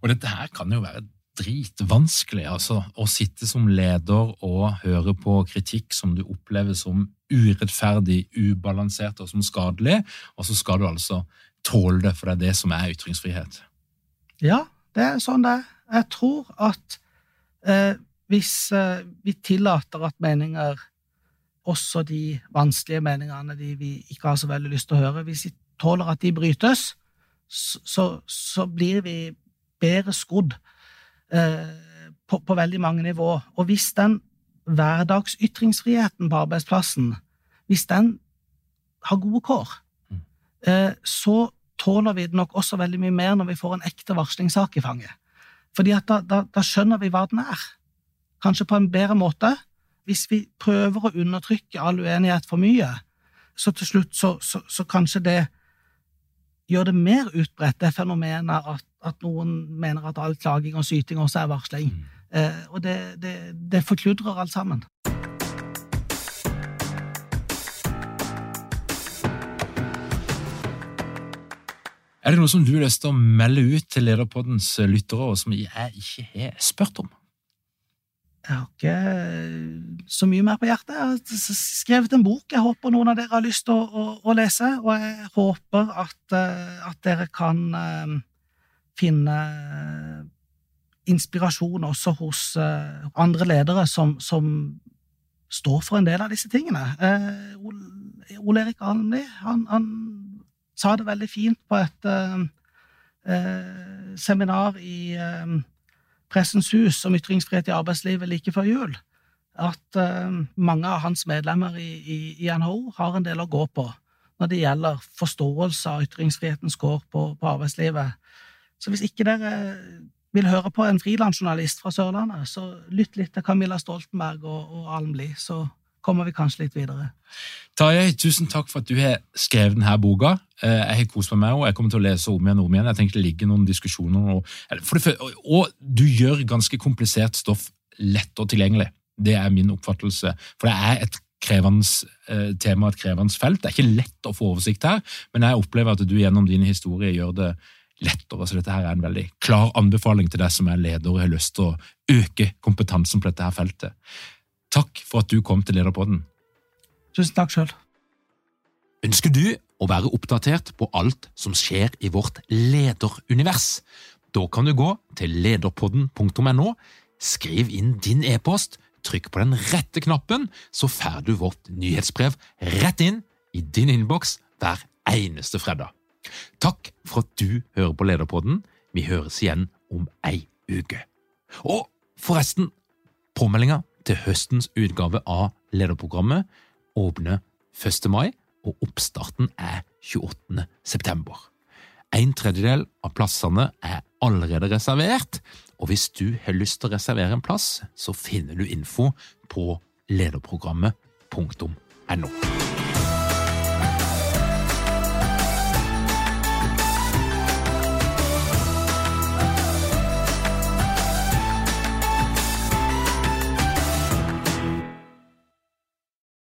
Og dette her kan jo være dritvanskelig, altså. Å sitte som leder og høre på kritikk som du opplever som urettferdig, ubalansert og som skadelig, og så skal du altså tåle det, for det er det som er ytringsfrihet. Ja, det er sånn det er. Jeg tror at eh, hvis eh, vi tillater at meninger, også de vanskelige meningene, de vi ikke har så veldig lyst til å høre, hvis vi tåler at de brytes, så, så blir vi bedre skodd eh, på, på, veldig mange nivå. Og hvis den hverdagsytringsfriheten på arbeidsplassen, hvis den har gode kår, så tåler vi det nok også veldig mye mer når vi får en ekte varslingssak i fanget. Fordi da, da, da skjønner vi hva den er kanskje på en bedre måte. Hvis vi prøver å undertrykke all uenighet for mye, så til slutt så, så, så kanskje det gjør det mer utbredt, det fenomenet at, at, noen mener at all klaging og syting også er varsling. Mm. Eh, og det, det, det forkludrer alt sammen. Er det noe som du har lyst til å melde ut til Lederpoddens lyttere, og som jeg ikke har spurt om? Jeg har ikke så mye mer på hjertet. Jeg har skrevet en bok jeg håper noen av dere har lyst til å, å, å lese, og jeg håper at, eh, at dere kan uh, finne inspirasjon også hos andre ledere som, som, står for en del av disse tingene. Ole Erik Almli han, han, sa det veldig fint på et seminar i Pressens Hus om ytringsfrihet i arbeidslivet like før jul, at eh, mange av hans medlemmer i, i, i, NHO har en del å gå på når det gjelder forståelse av ytringsfrihetens kår på, på arbeidslivet. Så hvis ikke dere vil høre på en frilansjournalist fra Sørlandet, så lytt litt til Camilla Stoltenberg og, og Alm Lie, så kommer vi kanskje litt videre. Tarjei, tusen takk for at du har skrevet denne boka. Eh, jeg har kost meg med henne, jeg kommer til å lese om igjen og om igjen. Jeg tenker det ligger noen diskusjoner, og, og du gjør ganske komplisert stoff lett og tilgjengelig. Det er min oppfattelse. For det er et krevende eh, tema, et krevende felt. Det er ikke lett å få oversikt her, men jeg opplever at du gjennom dine historier gjør det lettere. Så dette her er en veldig klar anbefaling til deg som er leder og har lyst til å øke kompetansen på dette her feltet. Takk for at du kom til Lederpodden. Tusen takk sjøl. Ønsker du å være oppdatert på alt som skjer i vårt lederunivers? Da kan du gå til lederpodden.no, skriv inn din e-post, trykk på den rette knappen, så får du vårt nyhetsbrev rett inn i din innboks hver eneste fredag. Takk for at du hører på Lederpodden. Vi høres igjen om ei uke. Og forresten, påmeldinga til høstens utgave av lederprogrammet åpner 1. mai, og oppstarten er 28. september. En tredjedel av plassene er allerede reservert, og hvis du har lyst til å reservere en plass, så finner du info på lederprogrammet.no.